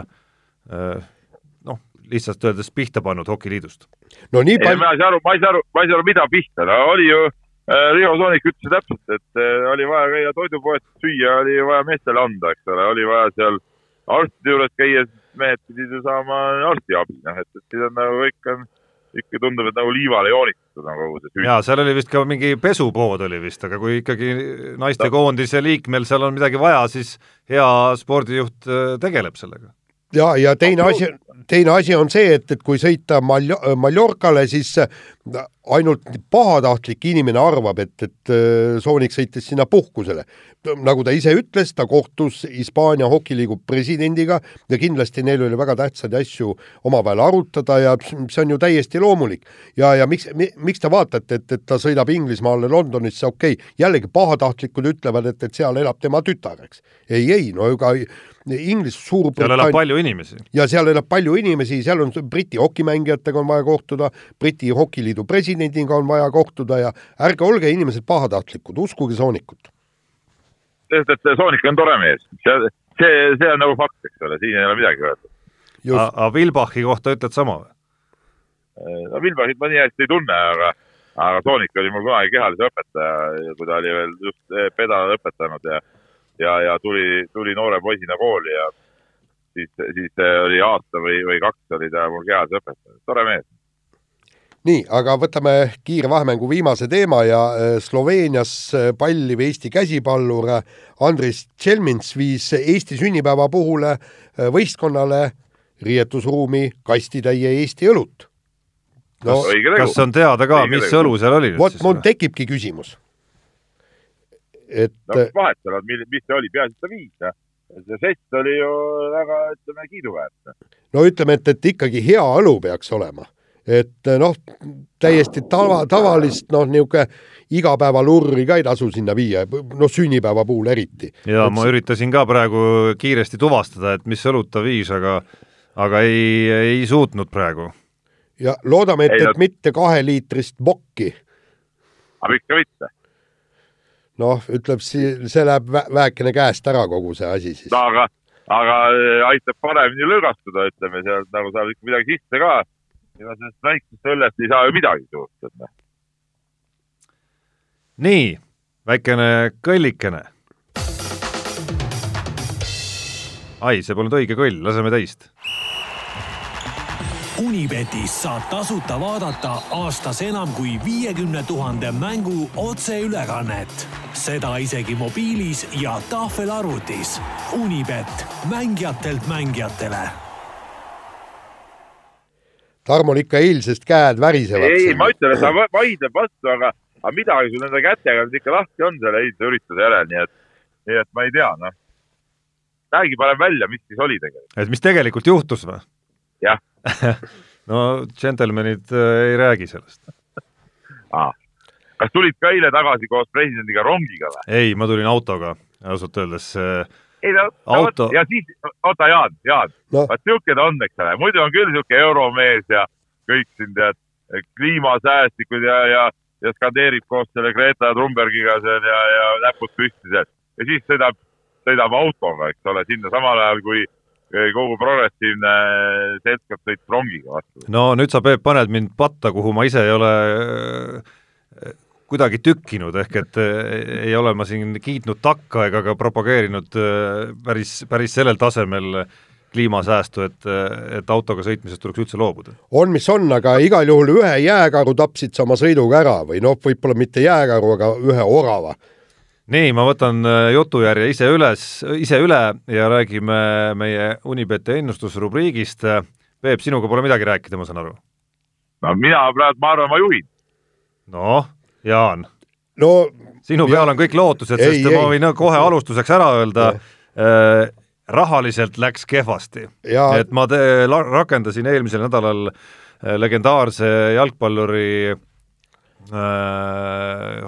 C: lihtsalt öeldes pihta pannud Hokiliidust.
B: no nii
D: palju ma ei saa aru, ma ei saa aru, ma ei saa aru, mida pihta, no oli ju äh, Riho Soonik ütles täpselt, et äh, oli vaja käia toidupoes süüa, oli vaja meestele anda, eks ole, oli vaja seal arstide juures käia, mehed pidid ju saama arstiabi, noh et, et siis on nagu kõik on, ikka tundub, et nagu liivale joonistatud nagu kogu see süü.
C: jaa, seal oli vist ka mingi pesupood oli vist, aga kui ikkagi naistekoondise liikmel seal on midagi vaja, siis hea spordijuht äh, tegeleb sellega.
B: Ja, ja teine asi, teine asi on see, et, et kui sõita Mal-, Mallorcale, siis ainult pahatahtlik inimene arvab, et, et äh, Soonik sõitis sinna puhkusele. nagu ta ise ütles, ta kohtus Hispaania hokiliigu presidendiga ja kindlasti neil oli väga tähtsaid asju omavahel arutada ja see on ju täiesti loomulik. ja, ja miks mi,, miks te vaatate, et, et ta sõidab Inglismaale Londonisse, okei okay,, jällegi pahatahtlikud ütlevad, et, et seal elab tema tütar, eks. ei, ei, no ega Inglis,
C: Suurbritannia. seal elab palju inimesi.
B: ja seal elab palju inimesi, seal on Briti hokimängijatega on vaja kohtuda, Briti hokiliidu presidendiga on vaja kohtuda ja ärge olge inimesed pahatahtlikud, uskuge Soonikut.
D: sest et Soonik on tore mees, see, see, see on nagu fakt, eks ole, siin ei ole midagi öelda.
C: aga Vilbachi kohta ütled sama või?
D: no Vilbachit ma nii hästi ei tunne, aga, aga Soonik oli mul kunagi kehalise õpetaja, kui ta oli veel just pedal õpetanud ja ja, ja tuli, tuli noore poisina kooli ja siis, siis oli aasta või, või kaks oli ta mul kehas õpetaja, tore mees.
B: nii, aga võtame kiire vahemängu viimase teema ja äh, Sloveenias äh, palliv Eesti käsipallur äh, Andris Tšelmins viis Eesti sünnipäeva puhul võistkonnale riietusruumi kastitäie Eesti õlut.
C: no kas, kas on teada ka, mis õlu seal oli?
B: vot mul tekibki küsimus
D: et no mis vahet seal on, mis see oli, peaasi, et ta viis, see žest oli ju väga, ütleme, kiiduväärt.
B: no ütleme, et, et ikkagi hea õlu peaks olema, et noh, täiesti tava, tavalist noh, niisugune igapäevalurri ka ei tasu sinna viia, noh, sünnipäeva puhul eriti.
C: ja et... ma üritasin ka praegu kiiresti tuvastada, et mis õlut ta viis, aga aga ei, ei suutnud praegu.
B: ja loodame, et, et mitte kaheliitrist bokki.
D: aga ikka mitte
B: noh, ütleb, see läheb vähekene käest ära, kogu see asi siis.
D: no aga, aga äh, aitab paremini lõõgastuda, ütleme seal nagu saab ikka midagi sisse ka. ega sellest väiksest õllest ei saa ju midagi suurt. Noh.
C: nii, väikene kõllikene. ai, see polnud õige kõll, laseme teist
A: Unibetis saab tasuta vaadata aastas enam kui viiekümne tuhande mängu otseülekannet. seda isegi mobiilis ja tahvelarvutis. Unibet, mängijatelt mängijatele.
B: Tarmol ikka eilsest käed värisevad.
D: ei, ma ütlen, et ta vaidleb vastu, aga, aga midagi sul nende kätega nüüd ikka lahti on selle eilse ürituse järel, nii et, nii et ma ei tea, noh. räägi parem välja, mis siis oli tegelikult.
C: et mis tegelikult juhtus või?
D: jah
C: no džentelmenid äh, ei räägi sellest.
D: Ah.. kas tulid ka eile tagasi koos presidendiga rongiga või?
C: ei, ma tulin autoga, ausalt öeldes äh,
D: ei no, auto... ja siis, oota Jaan, Jaan. No., vaat niisugune ta on, eks ole, muidu on küll niisugune euromees ja kõik siin tead, kliimasäästlikud ja, ja, ja skandeerib koos selle Greta Thunbergiga seal ja, ja näpud püsti seal. Ja siis sõidab, sõidab autoga, eks ole, sinna samal ajal kui kogu progressiivne seltskond sõitis rongiga vastu.
C: no nüüd sa, Peep, paned mind patta, kuhu ma ise ei ole äh, kuidagi tükkinud, ehk et äh, ei ole ma siin kiitnud takka ega ka propageerinud äh, päris, päris sellel tasemel kliimasäästu, et, et autoga sõitmisest tuleks üldse loobuda.
B: on, mis on, aga igal juhul ühe jääkaru tapsid sa oma sõiduga ära või noh, võib-olla mitte jääkaru, aga ühe orava
C: nii, ma võtan äh, jutujärje ise üles, ise üle ja räägime meie Unibeti ennustusrubriigist. Peep, sinuga pole midagi rääkida, ma saan aru?
D: no mina praegu, ma arvan, ma juhin.
C: noh, Jaan
B: no
C: sinu peal on kõik lootused, sest ei, ma võin kohe alustuseks ära öelda, äh, rahaliselt läks kehvasti. et ma te, rakendasin eelmisel nädalal äh, legendaarse jalgpalluri äh,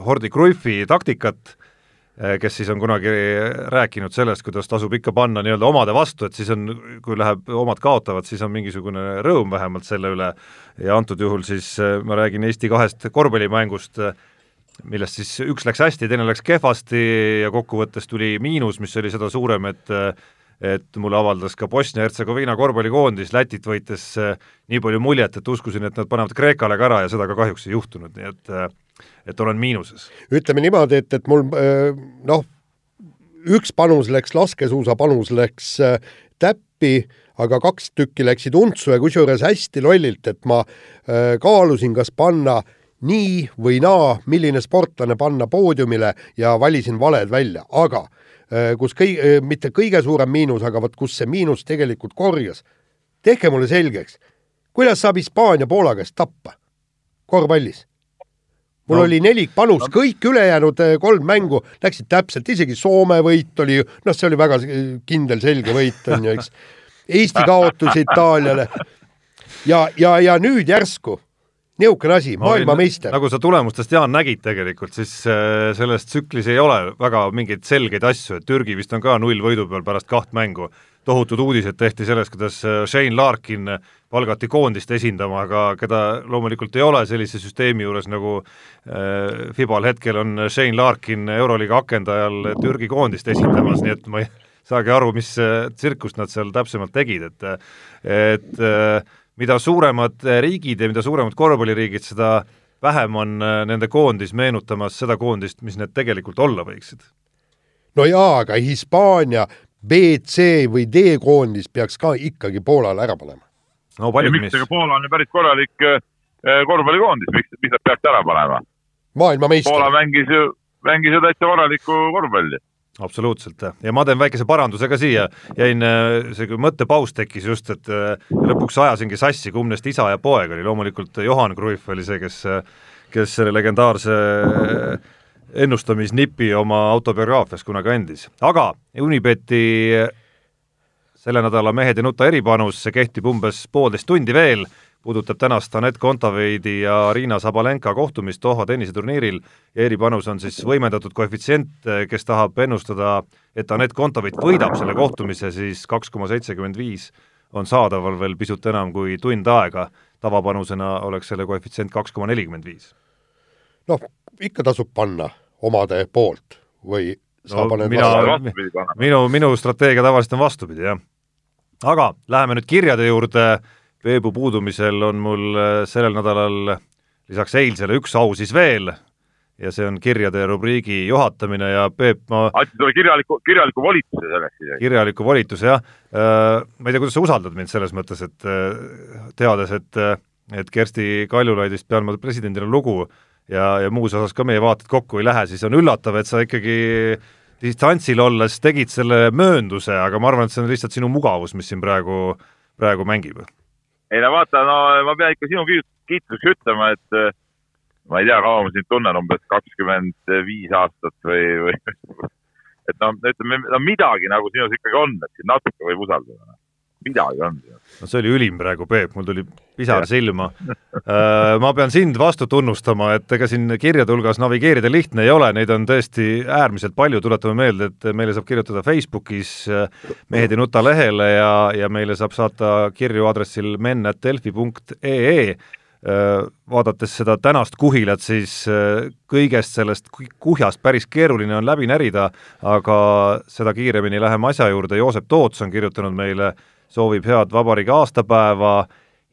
C: Hordi Cruyffi taktikat kes siis on kunagi rääkinud sellest, kuidas tasub ikka panna nii-öelda omade vastu, et siis on, kui läheb, omad kaotavad, siis on mingisugune rõõm vähemalt selle üle. Ja antud juhul siis eh, ma räägin Eesti kahest korvpallimängust, millest siis üks läks hästi, teine läks kehvasti ja kokkuvõttes tuli miinus, mis oli seda suurem, et et mulle avaldas ka Bosnia-Hertsegoviina korvpallikoondis. Lätit võites eh, nii palju muljet, et uskusin, et nad panevad Kreekale ka ära ja seda ka kahjuks ei juhtunud, nii et et olen miinuses.
B: ütleme niimoodi, et, et mul äh, noh, üks panus läks, laskesuusapanus läks äh, täppi, aga kaks tükki läksid untsu ja kusjuures hästi lollilt, et ma äh, kaalusin, kas panna nii või naa, milline sportlane panna poodiumile ja valisin valed välja, aga kus kõi-, mitte kõige suurem miinus, aga vot kus see miinus tegelikult korjas, tehke mulle selgeks, kuidas saab Hispaania Poola käest tappa? Korvpallis mul no. oli nelikpanus, kõik ülejäänud eh, kolm mängu läksid täpselt, isegi Soome võit oli, noh, see oli väga kindel, selge võit on ju, eks. Eesti kaotus Itaaliale. ja, ja, ja nüüd järsku niisugune asi, maailmameister.
C: nagu sa tulemustest, Jaan, nägid tegelikult, siis äh, selles tsüklis ei ole väga mingeid selgeid asju, et Türgi vist on ka nullvõidu peal pärast kaht mängu. Tohutud uudised tehti sellest, kuidas äh, Shane Larkin palgati koondist esindama, aga keda loomulikult ei ole sellise süsteemi juures, nagu äh, Fibal hetkel on Shane Larkin Euroliiga akendajal Türgi koondist esindamas, nii et ma ei saagi aru, mis tsirkust nad seal täpsemalt tegid, et et mida suuremad riigid ja mida suuremad korvpalliriigid, seda vähem on nende koondis meenutamas seda koondist, mis need tegelikult olla võiksid.
B: no jaa, aga Hispaania B, C või D koondis peaks ka ikkagi Poolale ära panema.
D: No paljud miks, ega Poola on ju päris korralik äh, korvpallikoondis, miks, miks nad peaks ära panema?
B: maailmameister.
D: Poola mängis ju, mängis ju täitsa korralikku korvpalli.
C: Absoluutselt ja ma teen väikese paranduse ka siia, jäin, äh, see mõttepaus tekkis just, et äh, lõpuks ajasingi sassi, kumb neist isa ja poeg oli, loomulikult Johan Cruyff oli see, kes, kes selle legendaarse ennustamisnipi oma autobiograafias kunagi andis, aga Unibeti selle nädala Mehed ei nuta eripanus, see kehtib umbes poolteist tundi veel, puudutab tänast Anett Kontaveidi ja Riina Sabalenka kohtumist Doha tenniseturniiril. Ja eripanus on siis võimendatud koefitsient, kes tahab ennustada, et Anett Kontaveit võidab selle kohtumise, siis kaks koma seitsekümmend viis on saadaval veel pisut enam kui tund aega, tavapanusena oleks selle koefitsient kaks koma nelikümmend viis.
B: noh, ikka tasub panna omade poolt või
C: no, mina, minu, minu strateegia tavaliselt on vastupidi, jah. Aga läheme nüüd kirjade juurde, Peebu puudumisel on mul äh, sellel nädalal lisaks eilsele üks au siis veel. Ja see on kirjade rubriigi juhatamine ja Peep, ma
D: andsid sulle kirjaliku, kirjaliku volituse selleks isegi.
C: kirjaliku volituse, jah. Äh, ma ei tea, kuidas sa usaldad mind selles mõttes, et äh, teades, et, et Kersti Kaljulaidist pean ma presidendina lugu ja, ja muus osas ka meie vaated kokku ei lähe, siis on üllatav, et sa ikkagi distantsil olles tegid selle möönduse, aga ma arvan, et see on lihtsalt sinu mugavus, mis siin praegu, praegu mängib.
D: ei no vaata, no ma pean ikka sinu kiituseks ütlema, et eh, ma ei tea, kaua ma sind tunnen, umbes kakskümmend viis aastat või, või et no ütleme, no midagi nagu sinus ikkagi on, et sind natuke võib usaldada midagi on.
C: no see oli ülim praegu, Peep, mul tuli pisar silma. Äh, ma pean sind vastu tunnustama, et ega siin kirjade hulgas navigeerida lihtne ei ole, neid on tõesti äärmiselt palju, tuletame meelde, et meile saab kirjutada Facebookis äh, Mehed ei nuta lehele ja, ja meile saab saata kirju aadressil men.delfi.ee äh, vaadates seda tänast kuhilat, siis kõigest sellest kuhjast päris keeruline on läbi närida, aga seda kiiremini läheme asja juurde, Joosep Toots on kirjutanud meile äh, soovib head vabariigi aastapäeva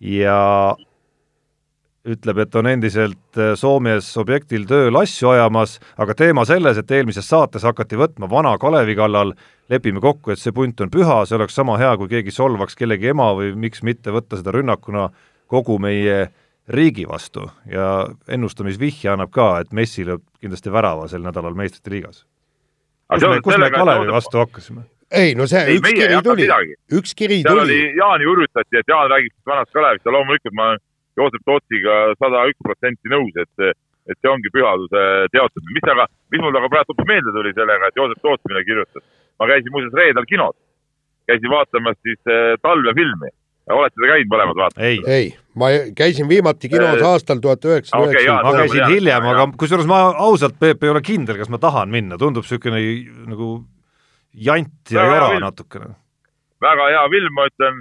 C: ja ütleb, et on endiselt äh, Soomes objektil tööl asju ajamas, aga teema selles, et eelmises saates hakati võtma vana Kalevi kallal, lepime kokku, et see punt on püha, see oleks sama hea, kui keegi solvaks kellegi ema või miks mitte võtta seda rünnakuna kogu meie riigi vastu ja ennustamisvihje annab ka, et Messi lööb kindlasti värava sel nädalal meistrite liigas. kus me, kus me Kalevi vastu hakkasime?
B: Ei no see, üks kiri tuli, üks kiri
D: seal
B: tuli.
D: oli, Jaani urutati, et Jaan räägib vanast Kalevist ja loomulikult ma olen Joosep Tootsiga sada üks protsenti nõus, et, et see ongi pühaduse teotamine. mis aga, mis mul aga praegu hoopis meelde tuli sellega, et Joosep Toots meile kirjutas. ma käisin muuseas reedel kinos, käisin vaatamas siis äh, talvefilmi olete te käinud mõlemad vaatamas?
C: ei,
B: ei., ma käisin viimati kinos aastal tuhat üheksasada üheksakümmend.
C: ma käisin hiljem, aga kusjuures ma ausalt, Peep, ei ole kindel, kas ma tahan minna, tundub niisugune nagu jant ja jora natukene.
D: väga hea film, ma ütlen,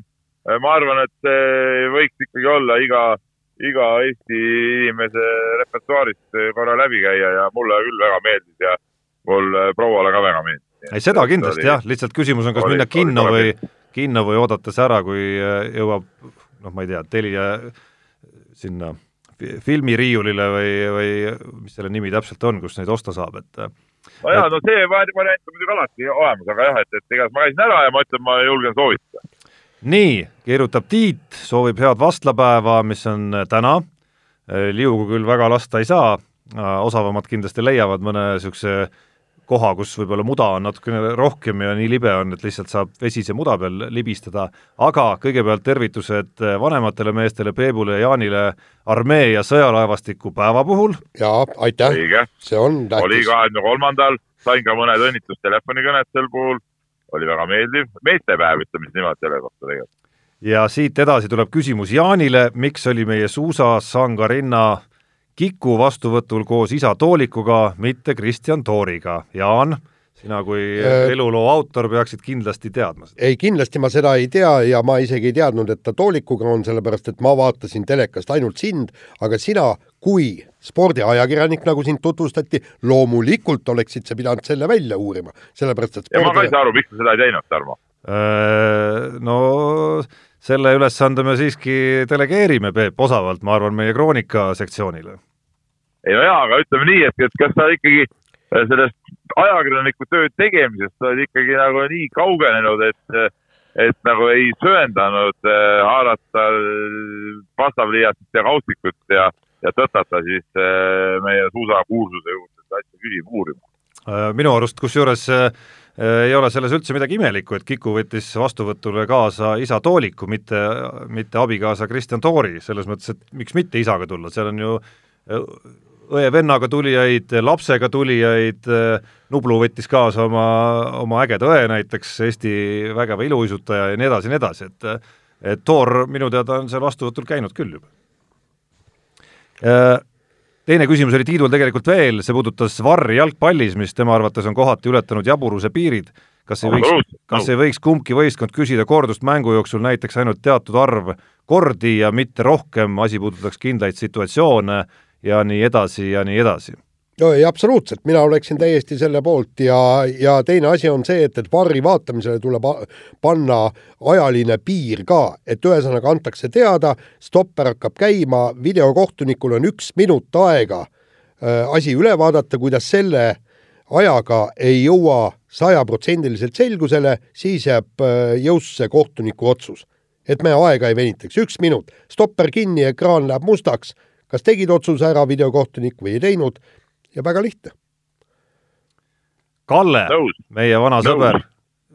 D: ma arvan, et see võiks ikkagi olla iga, iga Eesti inimese repertuaarist korra läbi käia ja mulle küll väga meeldis ja mul prouale ka väga meeldis.
C: ei, seda kindlasti oli, jah, lihtsalt küsimus on, kas oli, minna kinno või, kinno või oodata see ära, kui äh, jõuab noh, ma ei tea, Telia sinna filmiriiulile või, või mis selle nimi täpselt on, kus neid osta saab, et
D: no jaa, no see variant on muidugi alati olemas, aga jah, et, et igatahes ma käisin ära ja ma ütlen, ma julgen soovitada.
C: nii, keerutab Tiit, soovib head vastlapäeva, mis on täna. Liugu küll väga lasta ei saa, osavamad kindlasti leiavad mõne niisuguse koha, kus võib-olla muda on natukene rohkem ja nii libe on, et lihtsalt saab vesise muda peal libistada, aga kõigepealt tervitused vanematele meestele, Peebule ja Jaanile armee ja sõjalaevastiku päeva puhul.
B: jaa, aitäh, see on tähtis.
D: oli kahekümne kolmandal, sain ka mõned õnnitlustelefoni-kõned sel puhul, oli väga meeldiv, meestepäev, ütleme siis niimoodi selle kohta tegelikult.
C: ja siit edasi tuleb küsimus Jaanile, miks oli meie suusasangarinna Kiku vastuvõtul koos isa Toolikuga, mitte Kristjan Tooriga. Jaan, sina kui äh, eluloo autor peaksid kindlasti teadma
B: seda. ei, kindlasti ma seda ei tea ja ma isegi ei teadnud, et ta Toolikuga on, sellepärast et ma vaatasin telekast ainult sind, aga sina kui spordiajakirjanik, nagu sind tutvustati, loomulikult oleksid sa pidanud selle välja uurima, sellepärast et
D: spordi... ja ma ka ei saa aru, miks sa seda ei teinud, Tarmo.
C: Äh, no selle ülesande me siiski delegeerime, Peep, osavalt, ma arvan, meie kroonika sektsioonile
D: no jaa, aga ütleme nii, et, et kas sa ikkagi äh, sellest ajakirjaniku töö tegemisest sa oled ikkagi nagu nii kaugenenud, et, et nagu ei söandanud äh, haarata äh, pastapliiatsit ja kaustikut ja, ja tõtata siis äh, meie suusakuulsuse juurde seda asja küsima, uurima.
C: Äh, minu arust kusjuures äh, ei ole selles üldse midagi imelikku, et Kiku võttis vastuvõtule kaasa isa Tooliku, mitte, mitte abikaasa Kristjan Toori, selles mõttes, et miks mitte isaga tulla, seal on ju õe-vennaga tulijaid, lapsega tulijaid, Nublu võttis kaasa oma, oma ägeda õe näiteks, Eesti vägeva iluuisutaja ja nii edasi ja nii edasi, et et Thor minu teada on seal vastuvõtul käinud küll juba. Teine küsimus oli Tiidul tegelikult veel, see puudutas Varri jalgpallis, mis tema arvates on kohati ületanud jaburuse piirid. kas ei võiks, kas ei võiks kumbki võistkond küsida kordust mängu jooksul näiteks ainult teatud arv kordi ja mitte rohkem, asi puudutaks kindlaid situatsioone ja nii edasi ja nii edasi.
B: No ei, absoluutselt, mina oleksin täiesti selle poolt ja, ja teine asi on see, et, et varri vaatamisele tuleb panna ajaline piir ka, et ühesõnaga antakse teada, stopper hakkab käima, videokohtunikul on üks minut aega äh, asi üle vaadata, kui ta selle ajaga ei jõua sajaprotsendiliselt selgusele, siis jääb äh, jõusse kohtuniku otsus. et me aega ei venitaks, üks minut, stopper kinni, ekraan läheb mustaks kas tegid otsuse ära videokohtunik või ei teinud ja väga lihtne.
C: Kalle, meie vana nõus. sõber,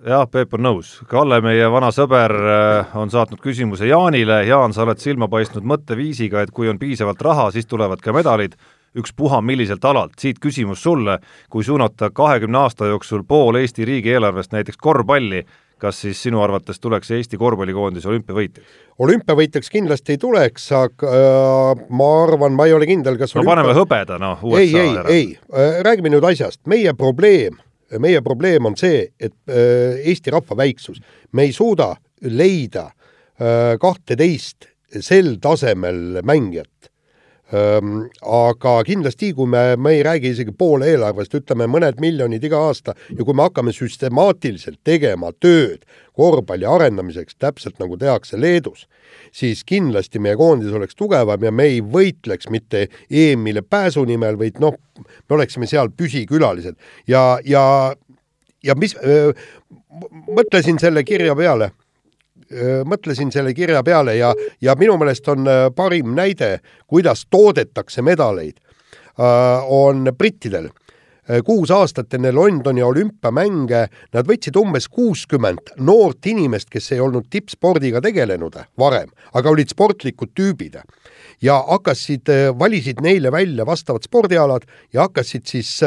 C: jah, Peep on nõus. Kalle, meie vana sõber, äh, on saatnud küsimuse Jaanile. Jaan, sa oled silma paistnud mõtteviisiga, et kui on piisavalt raha, siis tulevad ka medalid, ükspuha milliselt alalt. siit küsimus sulle, kui suunata kahekümne aasta jooksul pool Eesti riigieelarvest näiteks korvpalli, kas siis sinu arvates tuleks Eesti korvpallikoondis olümpiavõitjaks?
B: olümpiavõitjaks kindlasti ei tuleks, aga äh, ma arvan, ma ei ole kindel, kas
C: no olümpia... paneme hõbeda, noh, USA
B: ei, ei, ei. Äh,, räägime nüüd asjast, meie probleem, meie probleem on see, et äh, Eesti rahva väiksus, me ei suuda leida äh, kahteteist sel tasemel mängijat aga kindlasti, kui me, me ei räägi isegi poole eelarvest, ütleme mõned miljonid iga aasta ja kui me hakkame süstemaatiliselt tegema tööd korvpalli arendamiseks, täpselt nagu tehakse Leedus, siis kindlasti meie koondis oleks tugevam ja me ei võitleks mitte EM-ile pääsu nimel, vaid noh, me oleksime seal püsikülalised. Ja, ja, ja mis, mõtlesin selle kirja peale mõtlesin selle kirja peale ja, ja minu meelest on parim näide, kuidas toodetakse medaleid, on brittidel. kuus aastat enne Londoni olümpiamänge nad võtsid umbes kuuskümmend noort inimest, kes ei olnud tippspordiga tegelenud varem, aga olid sportlikud tüübid ja hakkasid, valisid neile välja vastavad spordialad ja hakkasid siis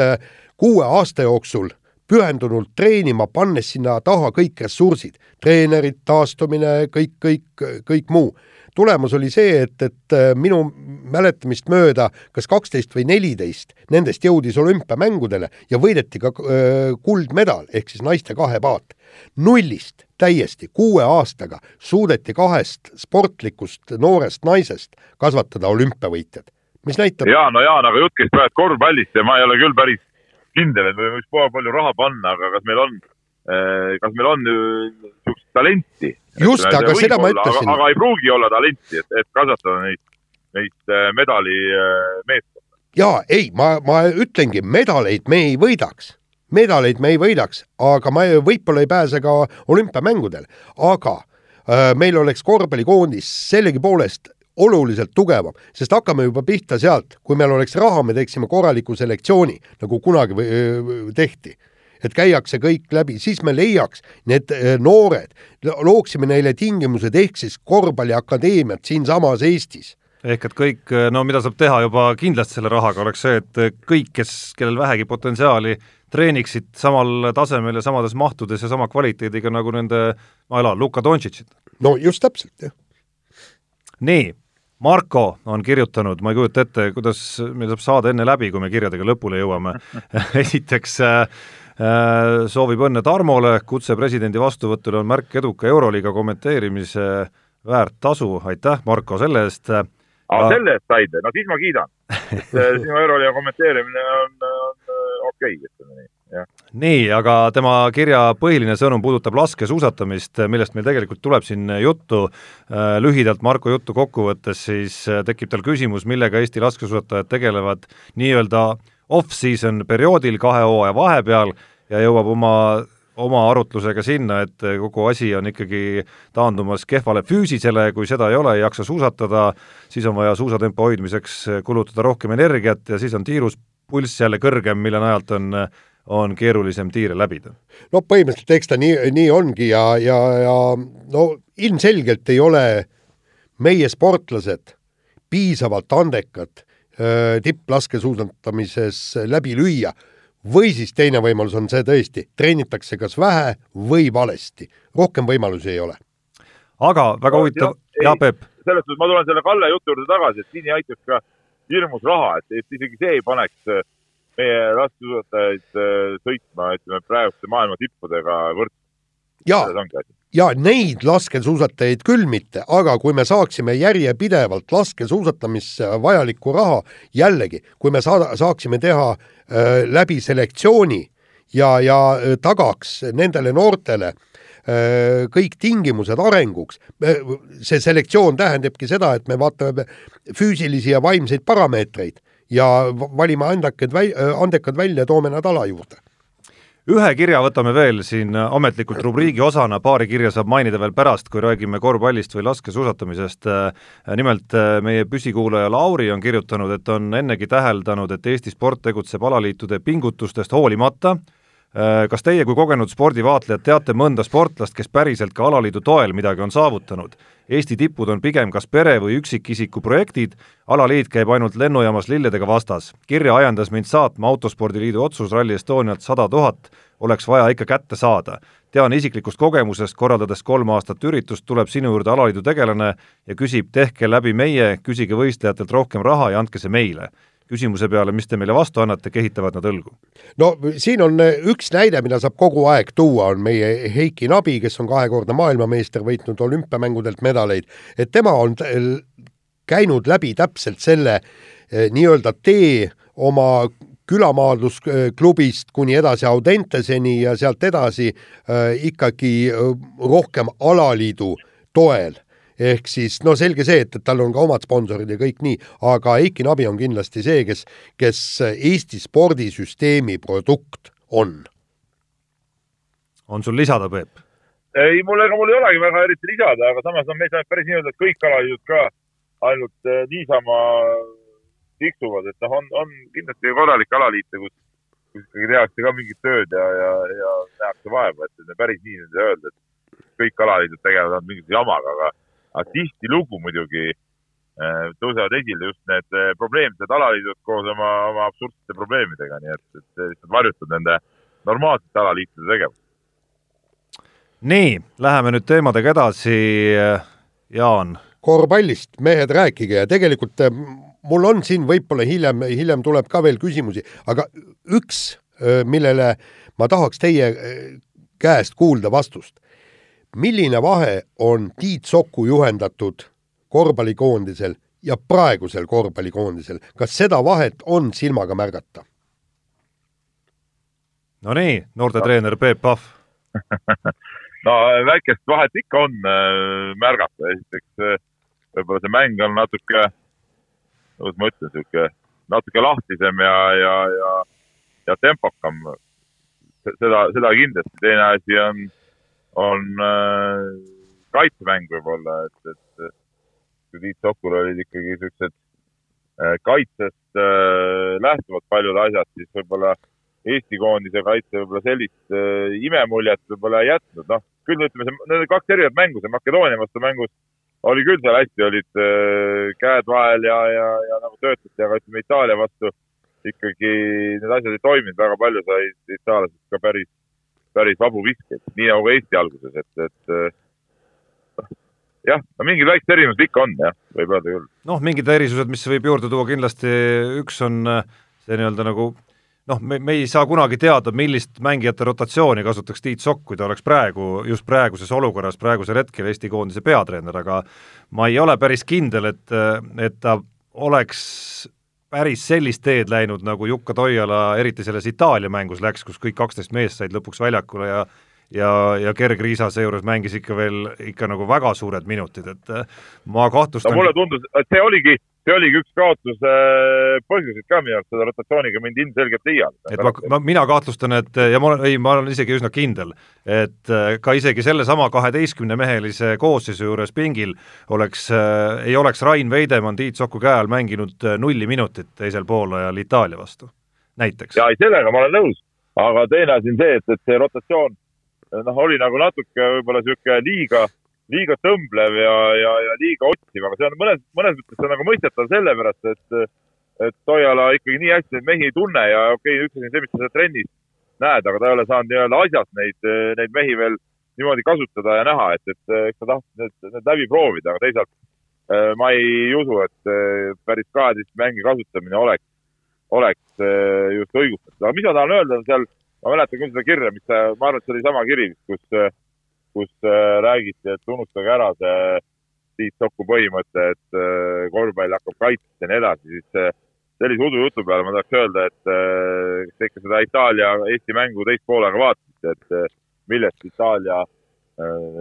B: kuue aasta jooksul pühendunult treenima, pannes sinna taha kõik ressursid, treenerid, taastumine, kõik, kõik, kõik muu. tulemus oli see, et, et äh, minu mäletamist mööda kas kaksteist või neliteist nendest jõudis olümpiamängudele ja võideti ka öö, äh, kuldmedal ehk siis naiste kahepaat. nullist täiesti kuue aastaga suudeti kahest sportlikust noorest naisest kasvatada olümpiavõitjad mis näitab.
D: ja no Jaan, aga jutt käis praegu korvpallist ja ma ei ole küll päris kindel, et me võiks poole palju raha panna, aga kas meil on, eh, kas meil on niisugust talenti?
B: just, aga seda ma ütlesin.
D: aga ei pruugi olla talenti, et, et kasvatada neid, neid eh, medali eh, meeskonda.
B: jaa, ei, ma, ma ütlengi, medaleid me ei võidaks medaleid me ei võidaks, aga ma võib-olla ei pääse ka olümpiamängudel, aga meil oleks korvpallikoondis sellegipoolest oluliselt tugevam, sest hakkame juba pihta sealt, kui meil oleks raha, me teeksime korraliku selektsiooni, nagu kunagi või, tehti. et käiakse kõik läbi, siis me leiaks need noored, looksime neile tingimused, ehk siis korvpalliakadeemiad siinsamas Eestis
C: ehk et kõik, no mida saab teha juba kindlasti selle rahaga, oleks see, et kõik, kes, kellel vähegi potentsiaali, treeniksid samal tasemel ja samades mahtudes ja sama kvaliteediga nagu nende, ma ei tea, Luka Dontšitšid.
B: no just täpselt, jah.
C: nii Marko on kirjutanud, ma ei kujuta ette, kuidas meil saab saade enne läbi, kui me kirjadega lõpule jõuame esiteks äh, äh, soovib õnne Tarmole, kutse presidendi vastuvõtule on märk eduka Euroliiga kommenteerimise väärt tasu, aitäh, Marko, selle eest.
D: aa, selle eest said, no siis ma kiidan. et äh, sinu Euroliiga kommenteerimine on, on okei okay,, ütleme nii
C: nii, aga tema kirja põhiline sõnum puudutab laskesuusatamist, millest meil tegelikult tuleb siin juttu. Äh, lühidalt Marko juttu kokku võttes, siis äh, tekib tal küsimus, millega Eesti laskesuusatajad tegelevad nii-öelda off-season perioodil kahe hooaja vahepeal ja jõuab oma oma arutlusega sinna, et kogu asi on ikkagi taandumas kehvale füüsisele, kui seda ei ole, ei jaksa suusatada, siis on vaja suusatempo hoidmiseks kulutada rohkem energiat ja siis on tiirus pulss jälle kõrgem, mille najalt on on keerulisem tiire läbida.
B: no põhimõtteliselt eks ta nii, nii ongi ja, ja, ja no ilmselgelt ei ole meie sportlased piisavalt andekad tipplaskesuusatamises läbi lüüa või siis teine võimalus on see tõesti, treenitakse kas vähe või valesti, rohkem võimalusi ei ole.
C: aga väga huvitav, jaa Peep.
D: selles suhtes ma tulen selle Kalle jutu juurde tagasi, et siin ei aitaks ka hirmus raha, et, et isegi see ei paneks meie laskesuusatajaid äh, sõitma, ütleme praeguste maailma tippudega võrdselt.
B: ja, ja neid laskesuusatajaid küll mitte, aga kui me saaksime järjepidevalt laskesuusatamisse vajalikku raha, jällegi, kui me saada, saaksime teha äh, läbi selektsiooni ja, ja äh, tagaks nendele noortele äh, kõik tingimused arenguks. see selektsioon tähendabki seda, et me vaatame füüsilisi ja vaimseid parameetreid ja valime andekad, andekad välja, toome nad ala juurde
C: ühe kirja võtame veel siin ametlikult rubriigi osana, paari kirja saab mainida veel pärast, kui räägime korvpallist või laskesuusatamisest. nimelt meie püsikuulaja Lauri on kirjutanud, et on ennegi täheldanud, et Eesti sport tegutseb alaliitude pingutustest hoolimata Äh, kas teie kui kogenud spordivaatlejad teate mõnda sportlast, kes päriselt ka alaliidu toel midagi on saavutanud? Eesti tipud on pigem kas pere- või üksikisiku projektid, alaliit käib ainult lennujaamas lilledega vastas. kirja ajendas mind saatma Autospordiliidu otsus Rally Estonialt sada tuhat oleks vaja ikka kätte saada. tean isiklikust kogemusest, korraldades kolm aastat üritust, tuleb sinu juurde alaliidu tegelane ja küsib, tehke läbi meie, küsige võistlejatelt rohkem raha ja andke see meile küsimuse peale, mis te meile vastu annate, kehitavad nad õlgu.
B: no siin on eh, üks näide, mida saab kogu aeg tuua, on meie Heiki Nabi, kes on kahekordne maailmameister, võitnud olümpiamängudelt medaleid, et tema on käinud läbi täpselt selle eh, nii-öelda tee oma külamaadlusklubist kuni edasi Audenteseni ja sealt edasi ikkagi rohkem alaliidu toel ehk siis no selge see, et, et tal on ka omad sponsorid ja kõik nii, aga Eiki Nabi on kindlasti see, kes, kes Eesti spordisüsteemi produkt on.
C: on sul lisada, Peep?
D: ei, mul, ega mul ei olegi väga eriti lisada, aga samas on meil päris nii-öelda kõik alaliidud ka ainult eh, niisama tiksuvad, et noh, on, on kindlasti korralikke alaliite, kus, kus ikkagi tehakse ka mingit tööd ja, ja, ja nähakse vaeva, et päris nii öelda, et kõik alaliidud tegelevad ainult mingisuguse jamaga, aga aga tihtilugu muidugi äh, tõusevad esile just need äh, probleemsed alaliidud koos oma, oma absurdsete probleemidega, nii et, et see lihtsalt varjutab nende normaalsete alaliitude tegevust.
C: nii, läheme nüüd teemadega edasi, Jaan.
B: korvpallist, mehed, rääkige ja tegelikult äh, mul on siin võib-olla hiljem, hiljem tuleb ka veel küsimusi, aga üks, millele ma tahaks teie käest kuulda vastust milline vahe on Tiit Soku juhendatud korvpallikoondisel ja praegusel korvpallikoondisel, kas seda vahet on silmaga märgata?
C: no nii, noortetreener Peep Pahv
D: no väikest vahet ikka on äh, märgata, esiteks äh, võib-olla see mäng on natuke, kuidas ma ütlen, niisugune natuke lahtisem ja, ja, ja, ja tempokam. seda, seda kindlasti, teine asi on on äh, kaitsemäng võib-olla, et, et kui Tiit Sokul olid ikkagi siuksed äh, kaitsest äh, lähtuvad paljud asjad, siis võib-olla Eesti koondise kaitse võib-olla sellist äh, imemuljet võib-olla ei jätnud, noh, küll ütleme, need kaks erinevat mängu, see Makedoonia vastu mängus oli küll seal hästi, olid äh, käed vahel ja, ja, ja nagu töötati, aga ütleme Itaalia vastu ikkagi need asjad ei toiminud, väga palju said itaallased ka päris, päris vabu viskeid, nii nagu Eesti alguses, et, et äh, jah, no mingid väiksed erinevused ikka on jah, võib öelda küll.
C: noh, mingid erisused, mis võib juurde tuua kindlasti, üks on äh, see nii-öelda nagu noh, me, me ei saa kunagi teada, millist mängijate rotatsiooni kasutaks Tiit Sokk, kui ta oleks praegu, just praeguses olukorras, praegusel hetkel Eesti koondise peatreener, aga ma ei ole päris kindel, et, et ta oleks päris sellist teed läinud, nagu Jukka Toiala eriti selles Itaalia mängus läks, kus kõik kaksteist meest said lõpuks väljakule ja ja, ja Gerg Riisa seejuures mängis ikka veel, ikka nagu väga suured minutid, et ma kahtlustan
D: no mulle tundus, et see oligi, see oligi üks kaotuse põhjuseid ka minu arust, seda rotatsiooniga mindi ilmselgelt liialdada.
C: et ma, ma, mina kahtlustan, et ja ma olen, ei, ma olen isegi üsna kindel, et äh, ka isegi sellesama kaheteistkümnemehelise koosseisu juures pingil oleks äh,, ei oleks Rain Veidemann Tiit Soku käe all mänginud äh, nulli minutit teisel poolajal Itaalia vastu, näiteks.
D: jaa, ei sellega ma olen nõus, aga teine asi on see, et, et see rotatsioon noh, oli nagu natuke võib-olla niisugune liiga liiga tõmblev ja, ja, ja liiga otsiv, aga see on mõnes, mõnes mõttes see on nagu mõistetav sellepärast, et, et Toiala ikkagi nii hästi neid mehi ei tunne ja okei okay,, üks asi on see, mis sa seal trennis näed, aga ta ei ole saanud nii-öelda asjas neid, neid mehi veel niimoodi kasutada ja näha, et, et eks ta tahtis need, need läbi proovida, aga teisalt äh, ma ei usu, et äh, päris kaheteist mängi kasutamine oleks, oleks äh, just õigustatud. aga mis ma tahan öelda, on seal, ma mäletan küll seda kirja, mis, ma arvan, et see oli sama kiri, kus kus äh, räägiti, et unustage ära see Tiit Soku põhimõte, et äh, korvpall hakkab kaitsest ja nii edasi, siis äh, sellise udujutu peale ma tahaks öelda, et kas te ikka seda Itaalia-Eesti mängu teist poolega vaatasite, et millest Itaalia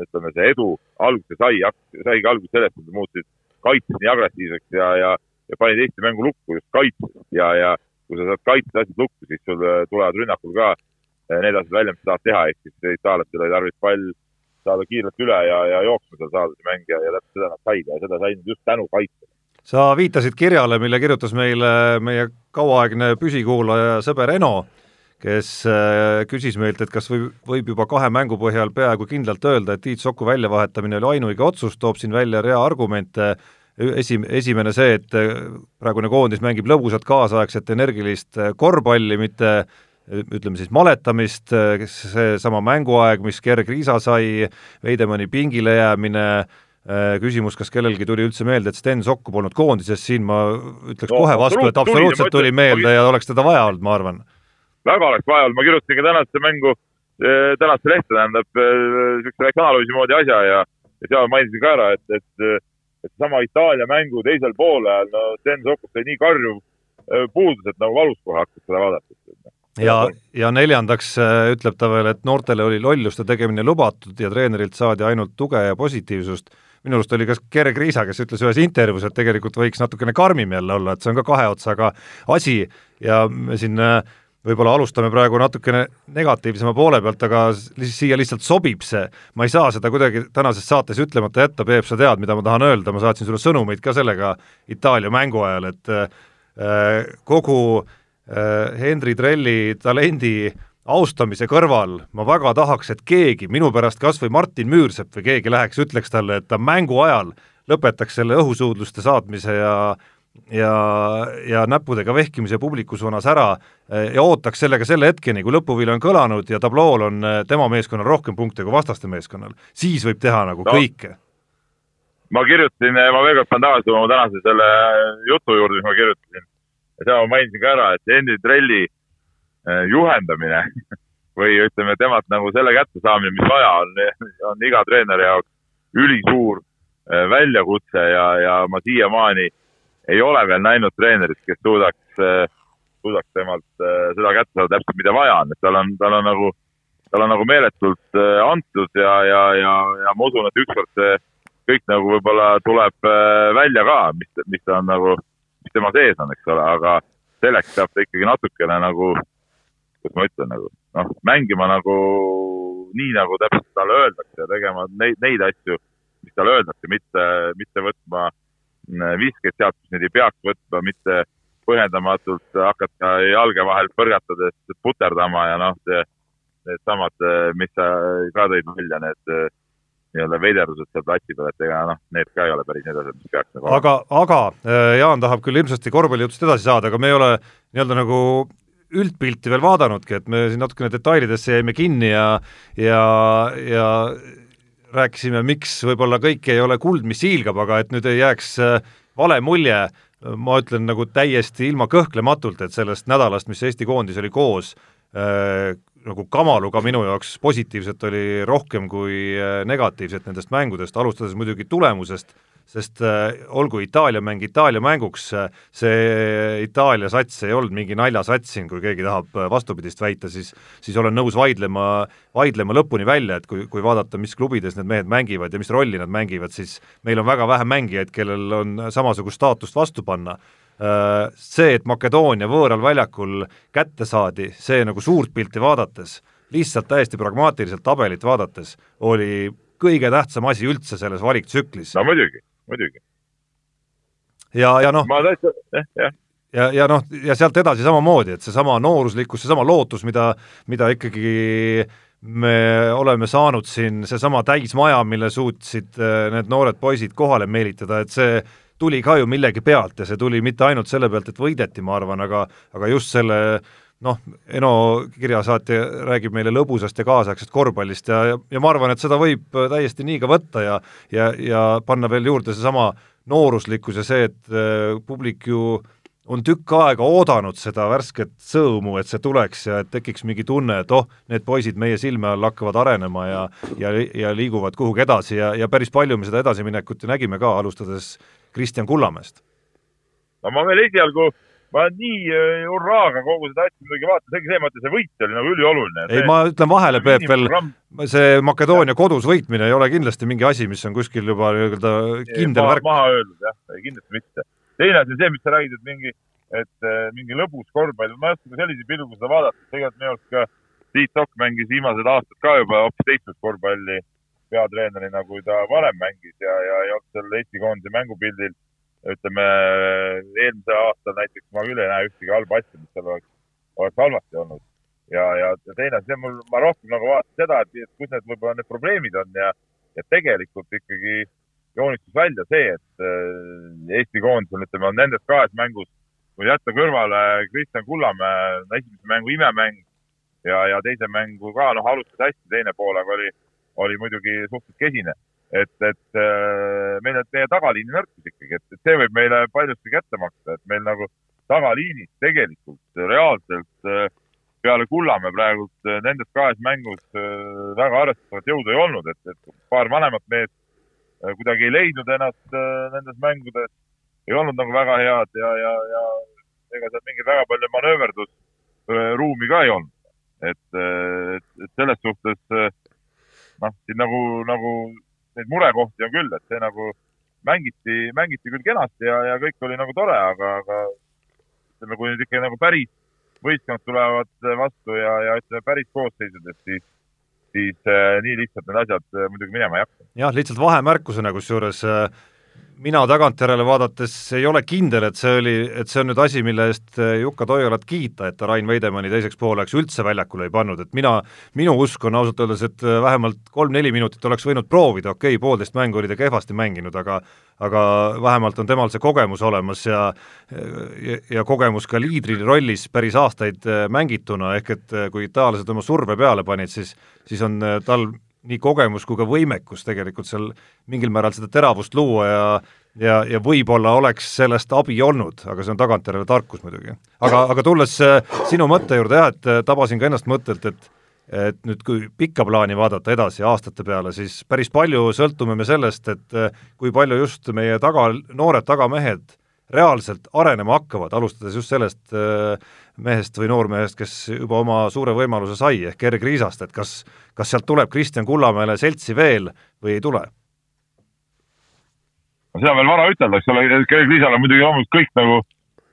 D: ütleme, see edu alguse sai, saigi alguse sellest, et muutusid kaitses nii agressiivseks ja, ja, ja panid Eesti mängu lukku just kaitses ja, ja kui sa saad kaitses asjad lukku, siis sul tulevad rünnakul ka need asjad välja, mis sa tahad teha, ehk siis itaallastel oli tarvis pall saada kiirelt üle ja, ja jooksma seal saada see mängija ja täpselt seda nad said ja seda said just tänu kaitsele.
C: sa viitasid kirjale, mille kirjutas meile meie kauaaegne püsikuulaja ja sõber Eno, kes äh, küsis meilt, et kas võib, võib juba kahe mängu põhjal peaaegu kindlalt öelda, et Tiit Soku väljavahetamine oli ainuõige otsus, toob siin välja rea argumente, esi, esimene see, et äh, praegune koondis mängib lõbusat kaasaegset energilist äh, korvpalli, mitte ütleme siis maletamist, seesama mänguaeg, mis Gerg Riisa sai, Veidemanni pingile jäämine, küsimus, kas kellelgi tuli üldse meelde, et Sten Sokku polnud koondises, siin ma ütleks no, kohe vastu, et absoluutselt tuli meelde ja oleks teda vaja olnud, ma arvan.
D: väga oleks vaja olnud, ma kirjutasin ka tänasesse mängu, eh, tänasesse lehte, tähendab, niisuguse eh, väikse analüüsi moodi asja ja, ja seal mainisin ka ära, et, et et sama Itaalia mängu teisel poolel, no Sten Sokust sai nii karjuv eh, puudus, et nagu valus kohe hakkas seda vaadates
C: ja, ja neljandaks äh, ütleb ta veel, et noortele oli lolluste tegemine lubatud ja treenerilt saadi ainult tuge ja positiivsust. minu arust oli ka Gerg Riisa, kes ütles ühes intervjuus, et tegelikult võiks natukene karmim jälle olla, et see on ka kahe otsaga asi. Ja me siin äh, võib-olla alustame praegu natukene negatiivsema poole pealt, aga siia lihtsalt sobib see, ma ei saa seda kuidagi tänases saates ütlemata jätta, Peep, sa tead, mida ma tahan öelda, ma saatsin sulle sõnumeid ka sellega Itaalia mängu ajal, et äh, kogu Äh, Henri Trelli talendi austamise kõrval ma väga tahaks, et keegi, minu pärast kas või Martin Müürsepp või keegi läheks, ütleks talle, et ta mängu ajal lõpetaks selle õhusuudluste saatmise ja ja, ja näppudega vehkimise publiku suunas ära äh, ja ootaks sellega selle hetkeni, kui lõpuvili on kõlanud ja tablool on äh, tema meeskonnal rohkem punkte kui vastaste meeskonnal, siis võib teha nagu no. kõike.
D: ma kirjutasin, ma veel kord pean tagasi tulema tänase selle jutu juurde, mis ma kirjutasin ja seda ma mainisin ka ära, et Henry Trelli äh, juhendamine või ütleme, temalt nagu selle kättesaamine, mis vaja on, on iga treeneri jaoks ülisuur äh, väljakutse ja, ja ma siiamaani ei ole veel näinud treenerit, kes suudaks, äh, suudaks temalt seda kätte saada täpselt, mida vaja on, et tal on, tal on nagu, tal on nagu meeletult antud ja, ja, ja, ja ma usun, et ükskord see kõik nagu võib-olla tuleb välja ka, mis, mis ta on nagu mis tema sees on, eks ole, aga selleks peab ta ikkagi natukene nagu, kuidas ma ütlen, nagu noh, mängima nagu nii, nagu täpselt talle öeldakse ja tegema neid, neid asju, mis talle öeldakse, mitte, mitte võtma viskeid sealt, kus neid ei peaks võtma, mitte põhjendamatult hakata jalge vahel põrgatades puterdama ja noh, see, needsamad, mis sa ka tõid välja, need nii-öelda veiderdused seal platsi peal, et ega noh, need ka ei ole päris need asjad, mis peaks nagu
C: aga, aga Jaan tahab küll hirmsasti korvpallijutust edasi saada, aga me ei ole nii-öelda nagu üldpilti veel vaadanudki, et me siin natukene detailidesse jäime kinni ja ja, ja rääkisime, miks võib-olla kõik ei ole kuld, mis hiilgab, aga et nüüd ei jääks äh, vale mulje, ma ütlen nagu täiesti ilma kõhklematult, et sellest nädalast, mis Eesti koondis oli koos nagu kamaluga minu jaoks positiivset oli rohkem kui äh, negatiivset nendest mängudest, alustades muidugi tulemusest, sest äh, olgu Itaalia mäng Itaalia mänguks, äh, see Itaalia sats ei olnud mingi naljasats siin, kui keegi tahab vastupidist väita, siis siis olen nõus vaidlema, vaidlema lõpuni välja, et kui, kui vaadata, mis klubides need mehed mängivad ja mis rolli nad mängivad, siis meil on väga vähe mängijaid, kellel on samasugust staatust vastu panna see, et Makedoonia võõral väljakul kätte saadi, see nagu suurt pilti vaadates, lihtsalt täiesti pragmaatiliselt tabelit vaadates, oli kõige tähtsam asi üldse selles valiktsüklis.
D: no muidugi muidugi.
C: ja, ja noh.
D: ma täitsa, jah, jah
C: ja, ja noh, ja sealt edasi samamoodi, et seesama nooruslikkus, seesama lootus, mida, mida ikkagi me oleme saanud siin, seesama täismaja, mille suutsid äh, need noored poisid kohale meelitada, et see tuli ka ju millegi pealt ja see tuli mitte ainult selle pealt, et võideti, ma arvan, aga aga just selle noh, Eno kirjasaatja räägib meile lõbusast ja kaasaegsest korvpallist ja, ja, ja ma arvan, et seda võib täiesti nii ka võtta ja ja, ja panna veel juurde seesama nooruslikkus ja see, et äh, publik ju on tükk aega oodanud seda värsket sõõmu, et see tuleks ja et tekiks mingi tunne, et oh, need poisid meie silme all hakkavad arenema ja ja, ja liiguvad kuhugi edasi ja, ja päris palju me seda edasiminekut ju nägime ka, alustades Kristjan Kullamäest.
D: no ma veel esialgu ma nii äh, hurraaga kogu seda asja muidugi vaatan, see ongi see mõte, see võit oli nagu ülioluline.
C: ei, ma ütlen vahele, Peep, veel, see Makedoonia kodus võitmine ei ole kindlasti mingi asi, mis on kuskil juba nii-öelda kindel värk.
D: maha öeldud jah, kindlasti mitte. teine asi on see, mis sa räägid, et mingi, et äh, mingi lõbus korvpall, ma ei oska ka sellise pilguga seda vaadata, tegelikult minu arust ka Tiit Tokk mängis viimased aastad ka juba hoopis teistsugust korvpalli peatreenerina, kui ta varem mängis ja, ja ei olnud seal Eesti koondise mängupildil ütleme eelmisel aastal näiteks ma küll ei näe ühtegi halba asja, mis seal oleks, oleks halvasti olnud. ja, ja teine asi, mul, ma rohkem nagu vaatan seda, et, kus need võib-olla need probleemid on ja, ja tegelikult ikkagi joonistus välja see, et äh, Eesti koondis on, ütleme, on nendes kahes mängus, kui jätta kõrvale Kristjan Kullamäe esimese mängu imemäng ja, ja teise mängu ka, noh, alustas hästi, teine pool aga oli, oli muidugi suhteliselt kesine et, et äh, meil on meie tagaliini nõrkus ikkagi, et, see võib meile paljuski kätte maksta, et meil nagu tagaliinis tegelikult reaalselt äh, peale Kullamäe praegult äh, nendes kahes mängus väga arvestatavat jõudu ei olnud, et, et paar vanemat meest kuidagi ei leidnud ennast nendes mängudes, ei olnud nagu väga head ja, ja, ja ega seal mingit väga palju manööverdusruumi ka ei olnud. et, et, et selles suhtes noh, siin nagu, nagu neid murekohti on küll, et see nagu mängiti, mängiti küll kenasti ja, ja kõik oli nagu tore, aga, aga ütleme, kui nüüd ikka nagu päris võistkond tulevad vastu ja, ja ütleme päris koosseisudest, siis, siis äh, nii lihtsalt need asjad äh, muidugi minema ei hakka.
C: jah, lihtsalt vahemärkusena, kusjuures äh, mina tagantjärele vaadates ei ole kindel, et see oli, et see on nüüd asi, mille eest eh, Jukka Toialat kiita, et ta Rain Veidemanni teiseks pooleks üldse väljakule ei pannud, et mina, minu usk on ausalt öeldes, et eh, vähemalt kolm-neli minutit oleks võinud proovida, okei okay,, poolteist mängu oli ta kehvasti mänginud, aga aga vähemalt on temal see kogemus olemas ja ja, ja kogemus ka liidri rollis päris aastaid eh, mängituna, ehk et kui itaallased oma surve peale panid, siis siis on tal nii kogemus kui ka võimekus tegelikult seal mingil määral seda teravust luua ja ja, ja võib-olla oleks sellest abi olnud, aga see on tagantjärele tarkus muidugi. aga, aga tulles äh, sinu mõtte juurde jah, et äh, tabasin ka ennast mõttelt, et et nüüd, kui pikka plaani vaadata edasi aastate peale, siis päris palju sõltume me sellest, et äh, kui palju just meie taga, noored tagamehed reaalselt arenema hakkavad, alustades just sellest mehest või noormehest, kes juba oma suure võimaluse sai, ehk Erk Riisast, et kas kas sealt tuleb Kristjan Kullamäele seltsi veel või ei tule?
D: seda veel vara ütelda, eks ole, Gerg Liisal on muidugi loomulikult kõik nagu,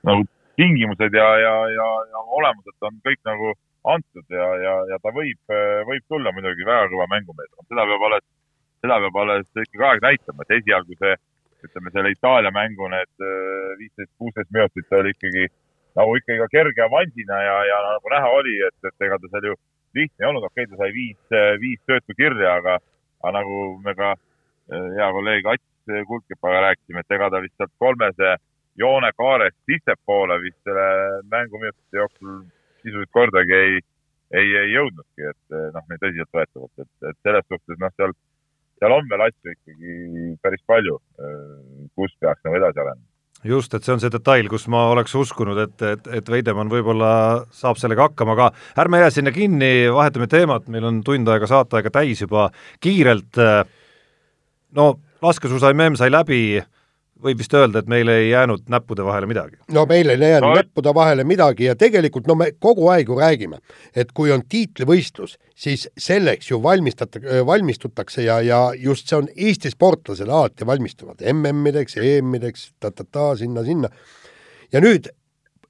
D: nagu tingimused ja, ja, ja, ja olemused on kõik nagu antud ja, ja, ja ta võib, võib tulla muidugi väga kõva mängumees, seda peab alles, seda peab alles ikkagi aeg näitama, et esialgu see ütleme selle Itaalia mängu need viisteist, kuusteist minutit oli ikkagi nagu ikkagi ka kerge avansina ja, ja nagu näha oli, et, et ega ta seal ju lihtne ei olnud, okei okay,, ta sai viis, viis söötu kirja, aga, aga nagu me ka hea kolleeg Ats Kulkipaga rääkisime, et ega ta vist sealt kolmese joonekaarest sissepoole vist selle mänguminutite jooksul sisuliselt kordagi ei, ei, ei jõudnudki, et noh, nii tõsiseltvõetavalt, et, et selles suhtes noh, seal, seal on veel asju ikkagi päris palju, kus peaks nagu edasi arenema
C: just, et see on see detail, kus ma oleks uskunud, et, et, et Veidemann võib-olla saab sellega hakkama, aga ärme jää sinna kinni, vahetame teemat, meil on tund aega saateaega täis juba, kiirelt. No laskesuusa mm sai läbi, võib vist öelda, et meil ei jäänud näppude vahele midagi.
B: no meil ei jäänud no. näppude vahele midagi ja tegelikult no me kogu aeg ju räägime, et kui on tiitlivõistlus, siis selleks ju valmistata, valmistutakse ja, ja just see on Eesti sportlased alati valmistuvad MM-ideks, EM-ideks ta,, ta-ta-ta, sinna-sinna. ja nüüd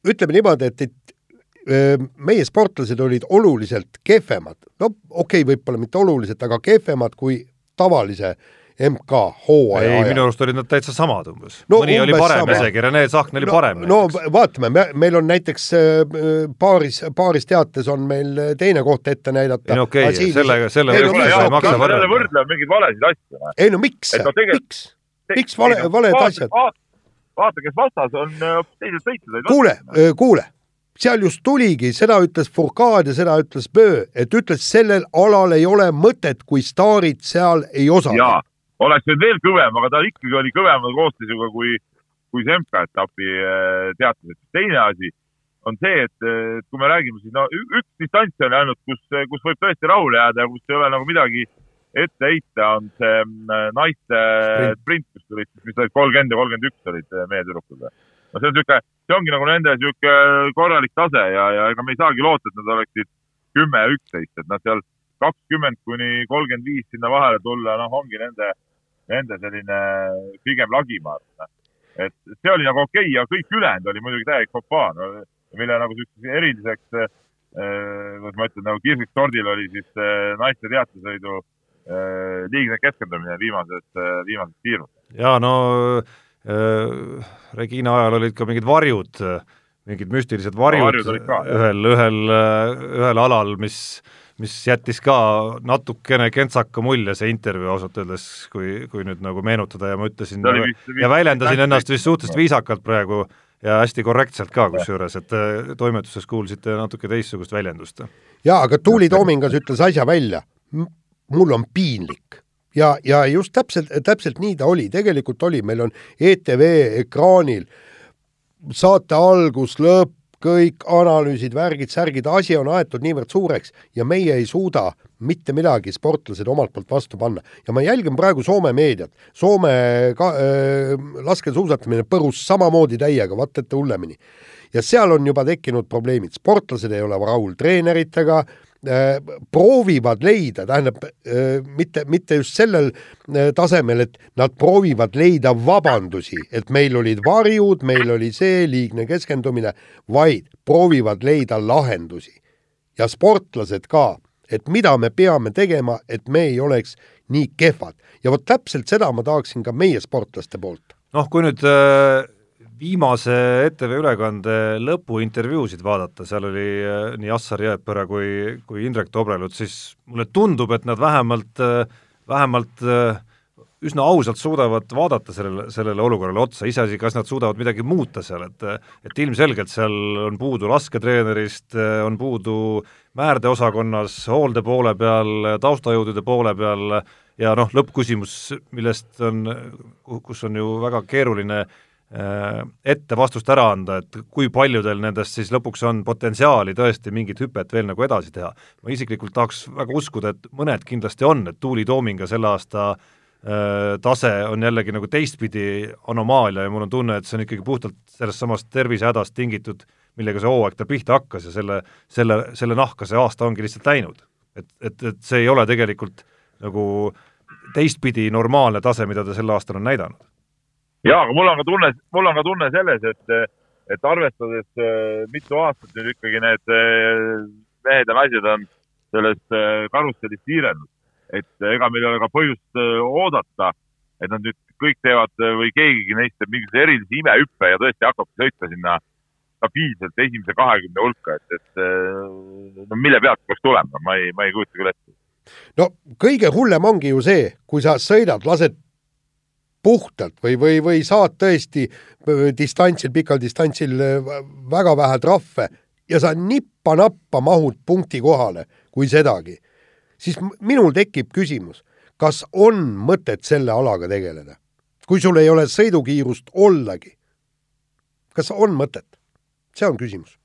B: ütleme niimoodi, et, et meie sportlased olid oluliselt kehvemad, no okei okay,, võib-olla mitte oluliselt, aga kehvemad kui tavalise äh, MK hooaja
C: ei, minu arust olid nad täitsa samad umbes no,. mõni oli parem sama. isegi, Rene Tsahkna oli
B: no,
C: parem.
B: no vaatame, me, meil on näiteks äh, paaris, paaris teates on meil äh, teine koht ette näidata.
C: ei no okei okay,, sellega, selle ei, no,
D: ei maksa võrrelda. võrdleme mingeid valesid asju.
B: ei no miks no,, miks, miks vale, valed asjad?
D: vaata, kes vastas, on äh, teised sõitjad.
B: kuule, kuule seal just tuligi, seda ütles Fourcade ja seda ütles Böö, et ütles, sellel alal ei ole mõtet, kui staarid seal ei osale
D: oleks nüüd veel kõvem, aga ta ikkagi oli kõvema koosseisuga kui, kui see MK-etapi äh, teatis. teine asi on see, et kui me räägime siis, no üks distants oli ainult, kus, kus võib tõesti rahule jääda ja kus ei ole nagu midagi ette heita, on see äh, naiste sprint, kus tulid, mis olid kolmkümmend ja kolmkümmend üks olid äh, meie tüdrukud. no see on niisugune, see ongi nagu nende niisugune korralik tase ja, ja ega me ei saagi loota, et nad oleksid kümme ja üksteist, et nad seal kakskümmend kuni kolmkümmend viis sinna vahele tulla, noh, ongi nende nende selline pigem lagi, ma arvan. et see oli nagu okei okay, ja kõik ülejäänud oli muidugi täielik fopaa no,, mille nagu niisuguseks eriliseks äh,, kuidas ma ütlen, nagu kirsik tordil oli siis äh, naiste teatesõidu äh, liigne keskendumine viimases äh,, viimases tiirus.
C: jaa, no äh, Regina ajal olid ka mingid varjud, mingid müstilised varjud no, ühel, ühel, ühel alal, mis äh, mis jättis ka natukene kentsaka mulje, see intervjuu ausalt öeldes, kui, kui nüüd nagu meenutada ja ma ütlesin ja, ja väljendasin ennast vist suhteliselt viisakalt praegu ja hästi korrektselt ka kusjuures, et äh, toimetuses kuulsite natuke teistsugust väljendust.
B: jaa, aga Tuuli Toomingas ütles asja välja, mul on piinlik. Ja, ja just täpselt, täpselt nii ta oli, tegelikult oli, meil on ETV ekraanil saate algus, lõpp, kõik analüüsid, värgid, särgid, asi on aetud niivõrd suureks ja meie ei suuda mitte midagi sportlased omalt poolt vastu panna. ja ma jälgin praegu Soome meediat, Soome ka, äh, laskesuusatamine põrus samamoodi täiega, vaat ette hullemini. ja seal on juba tekkinud probleemid, sportlased ei ole rahul treeneritega proovivad leida, tähendab äh, mitte, mitte just sellel äh, tasemel, et nad proovivad leida vabandusi, et meil olid varjud, meil oli see liigne keskendumine, vaid proovivad leida lahendusi. ja sportlased ka, et mida me peame tegema, et me ei oleks nii kehvad. ja vot täpselt seda ma tahaksin ka meie sportlaste poolt.
C: noh, kui nüüd äh viimase ETV ülekande lõpuintervjuusid vaadata, seal oli äh, nii Assar Jõepere kui, kui Indrek Tobrelut, siis mulle tundub, et nad vähemalt, äh, vähemalt äh, üsna ausalt suudavad vaadata sellele, sellele olukorrale otsa, iseasi, kas nad suudavad midagi muuta seal, et et ilmselgelt seal on puudu lasketreenerist, on puudu määrdeosakonnas, hoolde poole peal, taustajõudude poole peal ja noh, lõppküsimus, millest on, kus on ju väga keeruline Äh, ette vastust ära anda, et kui paljudel nendest siis lõpuks on potentsiaali tõesti mingit hüpet veel nagu edasi teha. ma isiklikult tahaks väga uskuda, et mõned kindlasti on, et Tuuli Toominga selle aasta äh, tase on jällegi nagu teistpidi anomaalia ja mul on tunne, et see on ikkagi puhtalt sellest samast tervisehädast tingitud, millega see hooaeg tal pihta hakkas ja selle, selle, selle nahka see aasta ongi lihtsalt läinud. et, et, et see ei ole tegelikult nagu teistpidi normaalne tase, mida ta sel aastal on näidanud
D: ja, aga mul on ka tunne, mul on ka tunne selles, et, et arvestades äh, mitu aastat nüüd ikkagi need äh, mehed ja naised on sellest äh, karusellist tiirenud, et ega meil ei ole ka põhjust oodata, et nad nüüd kõik teevad või keegigi neist teeb mingisuguse erilise imehüppe ja tõesti hakkab sõitma sinna stabiilselt esimese kahekümne hulka, et, et no mille pealt peaks tulema, ma ei, ma ei kujuta küll ette.
B: no kõige hullem ongi ju see, kui sa sõidad, lased puhtalt või, või, või saad tõesti äh, distantsil, pikal distantsil äh, väga vähe trahve ja sa nippa-nappa mahud punkti kohale, kui sedagi, siis minul tekib küsimus, kas on mõtet selle alaga tegeleda? kui sul ei ole sõidukiirust ollagi, kas on mõtet? see on küsimus.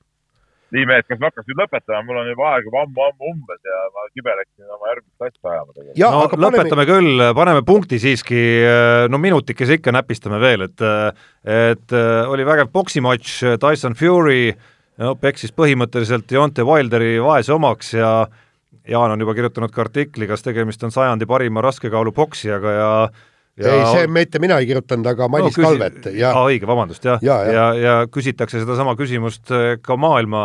D: Nii, mehed, kas me hakkaks nüüd lõpetama, mul on juba aeg juba ammu-ammu umbes ja ma kibeleksin oma järgmist asja ajama tegelikult.
C: no aga lõpetame paneme... küll, paneme punkti siiski, no minutikese ikka näpistame veel, et et oli vägev poksimatš, Tyson Fury no peksis põhimõtteliselt Deontay Wilderi vaese omaks ja Jaan on juba kirjutanud ka artikli, kas tegemist on sajandi parima raskekaalu poksijaga ja
B: ja ei, see mitte mina ei kirjutanud, aga Madis no, Kalvet
C: ja aa, õige, vabandust, jah. ja, ja, ja, ja küsitakse sedasama küsimust eh, ka maailma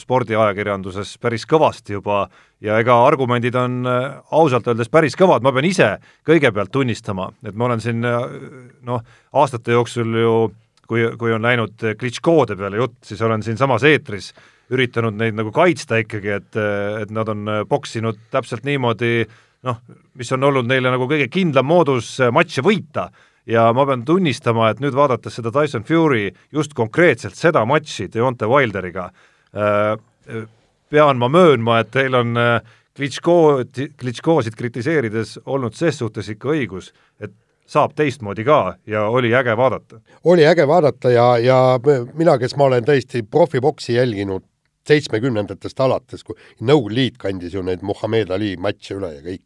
C: spordiajakirjanduses päris kõvasti juba. Ja ega argumendid on eh, ausalt öeldes päris kõvad, ma pean ise kõigepealt tunnistama, et ma olen siin eh, noh, aastate jooksul ju kui, kui on läinud Klitškode peale jutt, siis olen siinsamas eetris üritanud neid nagu kaitsta ikkagi, et, et nad on poksinud täpselt niimoodi, noh, mis on olnud neile nagu kõige kindlam moodus matše võita ja ma pean tunnistama, et nüüd vaadates seda Tyson Fury, just konkreetselt seda matši Deontay Wilderiga äh,, pean ma möönma, et teil on Klitško, Klitškosid kritiseerides olnud ses suhtes ikka õigus, et saab teistmoodi ka ja oli äge vaadata.
B: oli äge vaadata ja, ja mina, kes ma olen tõesti profiboksi jälginud seitsmekümnendatest alates, kui Nõukogude Liit kandis ju neid Muhamed Ali matše üle ja kõik.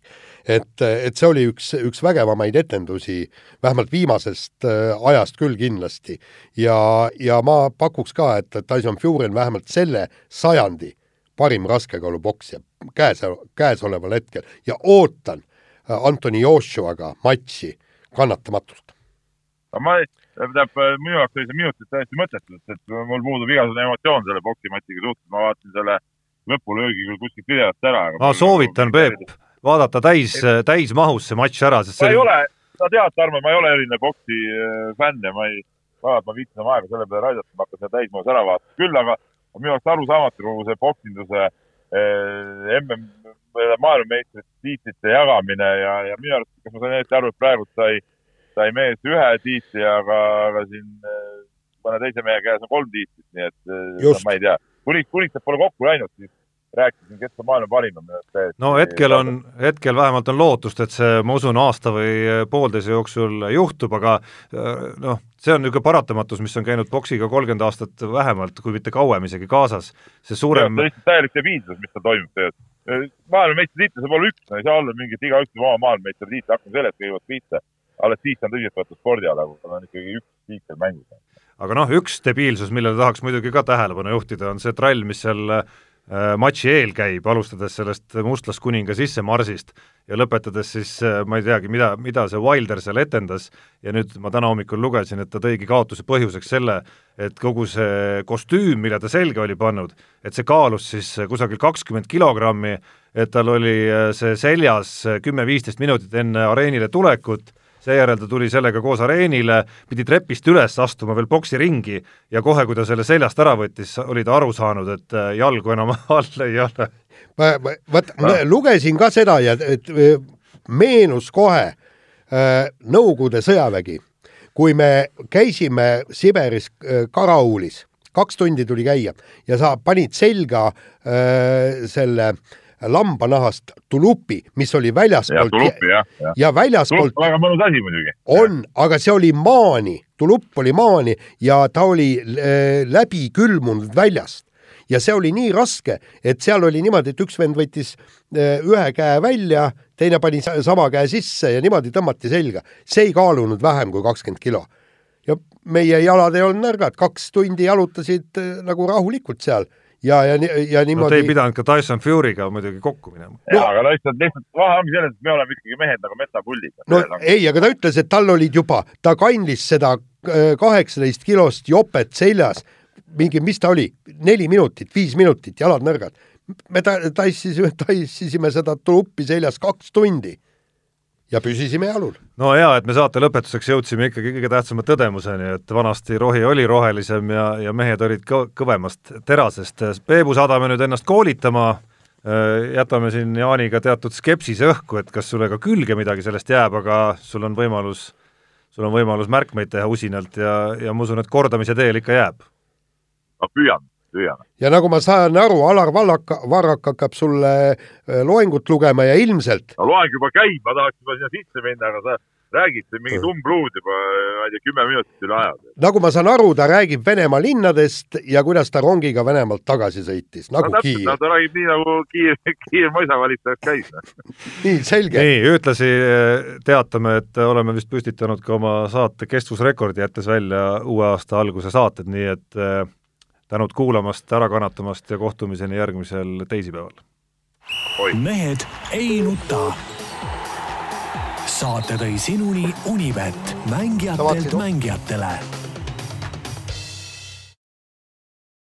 B: et, et see oli üks, üks vägevamaid etendusi, vähemalt viimasest äh, ajast küll kindlasti. ja, ja ma pakuks ka, et Tyson Fury on vähemalt selle sajandi parim raskekaalupoksja käes, käesoleval hetkel ja ootan äh, Antoni Joshuaga matši kannatamatult.
D: ma, tähendab, minu jaoks oli see minutid täiesti mõttetu, et mul puudub igasugune emotsioon selle poksimatiga suhtes, ma vaatasin selle lõpulöögi küll kuskilt videost ära.
C: ma soovitan, Peep, vaadata täis, täismahus see matš ära, sest
D: see ma ei ole, sa tead, Tarmo, ma ei ole eriline poksi äh, fänn ja ma ei, vaevalt ma viitsin oma aega selle peale raisata, ma hakkan seda täismahus ära vaatama, küll aga minu jaoks arusaamatu kogu see poksinduse eh, MM maailmameistrite tiitlite jagamine ja, ja minu arust, kas ma sain õieti aru, et praegu sai, sai mees ühe tiitli, aga, aga siin äh, mõne teise mehe käes on kolm tiitlit, nii et äh, no, ma ei tea, kuni, kuni see pole kokku läinud, siis rääkisin, kes on maailma parim.
C: no hetkel on, hetkel vähemalt on lootust, et see, ma usun, aasta või poolteise jooksul juhtub, aga äh, noh, see on niisugune paratamatus, mis on käinud boksiga kolmkümmend aastat vähemalt, kui mitte kauem isegi kaasas, see suurem
D: lihtsalt täielik debiilsus, mis seal toimub tegelikult. Äh, maailmameistritiitel saab olla üks, ei saa olla mingit igaüks oma maailmameistritiitli, hakkame sellest kõigepealt pihta. Alles siis on tõsiseltvõetav spordiala, kui sul on ikkagi üks tiitel mängus.
C: aga noh, üks debiilsus, millele tahaks muidugi ka tähelepanu juhtida, on see trall, mis seal Äh, matši eel käib, alustades sellest mustlaskuninga sissemarsist ja lõpetades siis äh, ma ei teagi, mida, mida see Wilder seal etendas ja nüüd ma täna hommikul lugesin, et ta tõigi kaotuse põhjuseks selle, et kogu see kostüüm, mille ta selga oli pannud, et see kaalus siis kusagil kakskümmend kilogrammi, et tal oli äh, see seljas kümme-viisteist minutit enne areenile tulekut seejärel ta tuli sellega koos areenile, pidi trepist üles astuma veel poksiringi ja kohe, kui ta selle seljast ära võttis, oli ta aru saanud, et äh, jalgu enam all ei ole.
B: ma, ma, vaat ma lugesin ka seda ja et meenus kohe äh, Nõukogude sõjavägi, kui me käisime Siberis äh, Karaulis, kaks tundi tuli käia ja sa panid selga äh, selle äh, lambanahast tulupi, mis oli väljaspoolt
D: ja, ja.
B: ja väljaspoolt
D: väga mõnus asi muidugi.
B: on, aga see oli maani, tulupp oli maani ja ta oli äh, läbi külmunud väljast ja see oli nii raske, et seal oli niimoodi, et üks vend võttis äh, ühe käe välja, teine pani sama käe sisse ja niimoodi tõmmati selga. see ei kaalunud vähem kui kakskümmend kilo. ja meie jalad ei olnud nõrgad, kaks tundi jalutasid äh, nagu rahulikult seal ja, ja, ja niimoodi
C: no te ei pidanud ka Tyson Fury'ga muidugi kokku minema.
D: jaa, aga lihtsalt, lihtsalt vahe ongi selles, et me oleme ikkagi mehed nagu metapullid.
B: no ei, aga ta ütles, et tal olid juba, ta kandis seda äh, kaheksateist kilost jopet seljas, mingi, mis ta oli, neli minutit, viis minutit, jalad nõrgad. me ta-, tassisime, tassisime seda truppi seljas kaks tundi. Ja püsisime jalul.
C: no hea, et me saate lõpetuseks jõudsime ikkagi kõige tähtsama tõdemuseni, et vanasti rohi oli rohelisem ja, ja mehed olid kõ-, kõvemast terasest. Peebu saadame nüüd ennast koolitama, jätame siin Jaaniga teatud skepsise õhku, et kas sulle ka külge midagi sellest jääb, aga sul on võimalus, sul on võimalus märkmeid teha usinalt ja, ja ma usun, et kordamise teel ikka jääb.
D: ma püüan püüame.
B: ja nagu ma saan aru, Alar Vallak, Varrak hakkab sulle äh, loengut lugema ja ilmselt
D: no loeng juba käib, ma tahaks juba sinna sisse minna, aga sa räägid siin mingit umbluud juba, ma ei tea, kümme minutit üle aja.
B: nagu ma saan aru, ta räägib Venemaa linnadest ja kuidas ta rongiga Venemaalt tagasi sõitis, nagu no, Kiiev.
D: no ta räägib nii, nagu Kiiev, Kiiev mõisavalitsusest käis.
B: nii, selge.
C: nii, ühtlasi äh, teatame, et oleme vist püstitanud ka oma saate kestvusrekordi, jättes välja uue aasta alguse saated, nii et äh, tänud kuulamast, ära kannatamast ja kohtumiseni järgmisel teisipäeval.
A: mehed ei nuta. saate tõi sinuni Unibet, mängijatelt mängijatele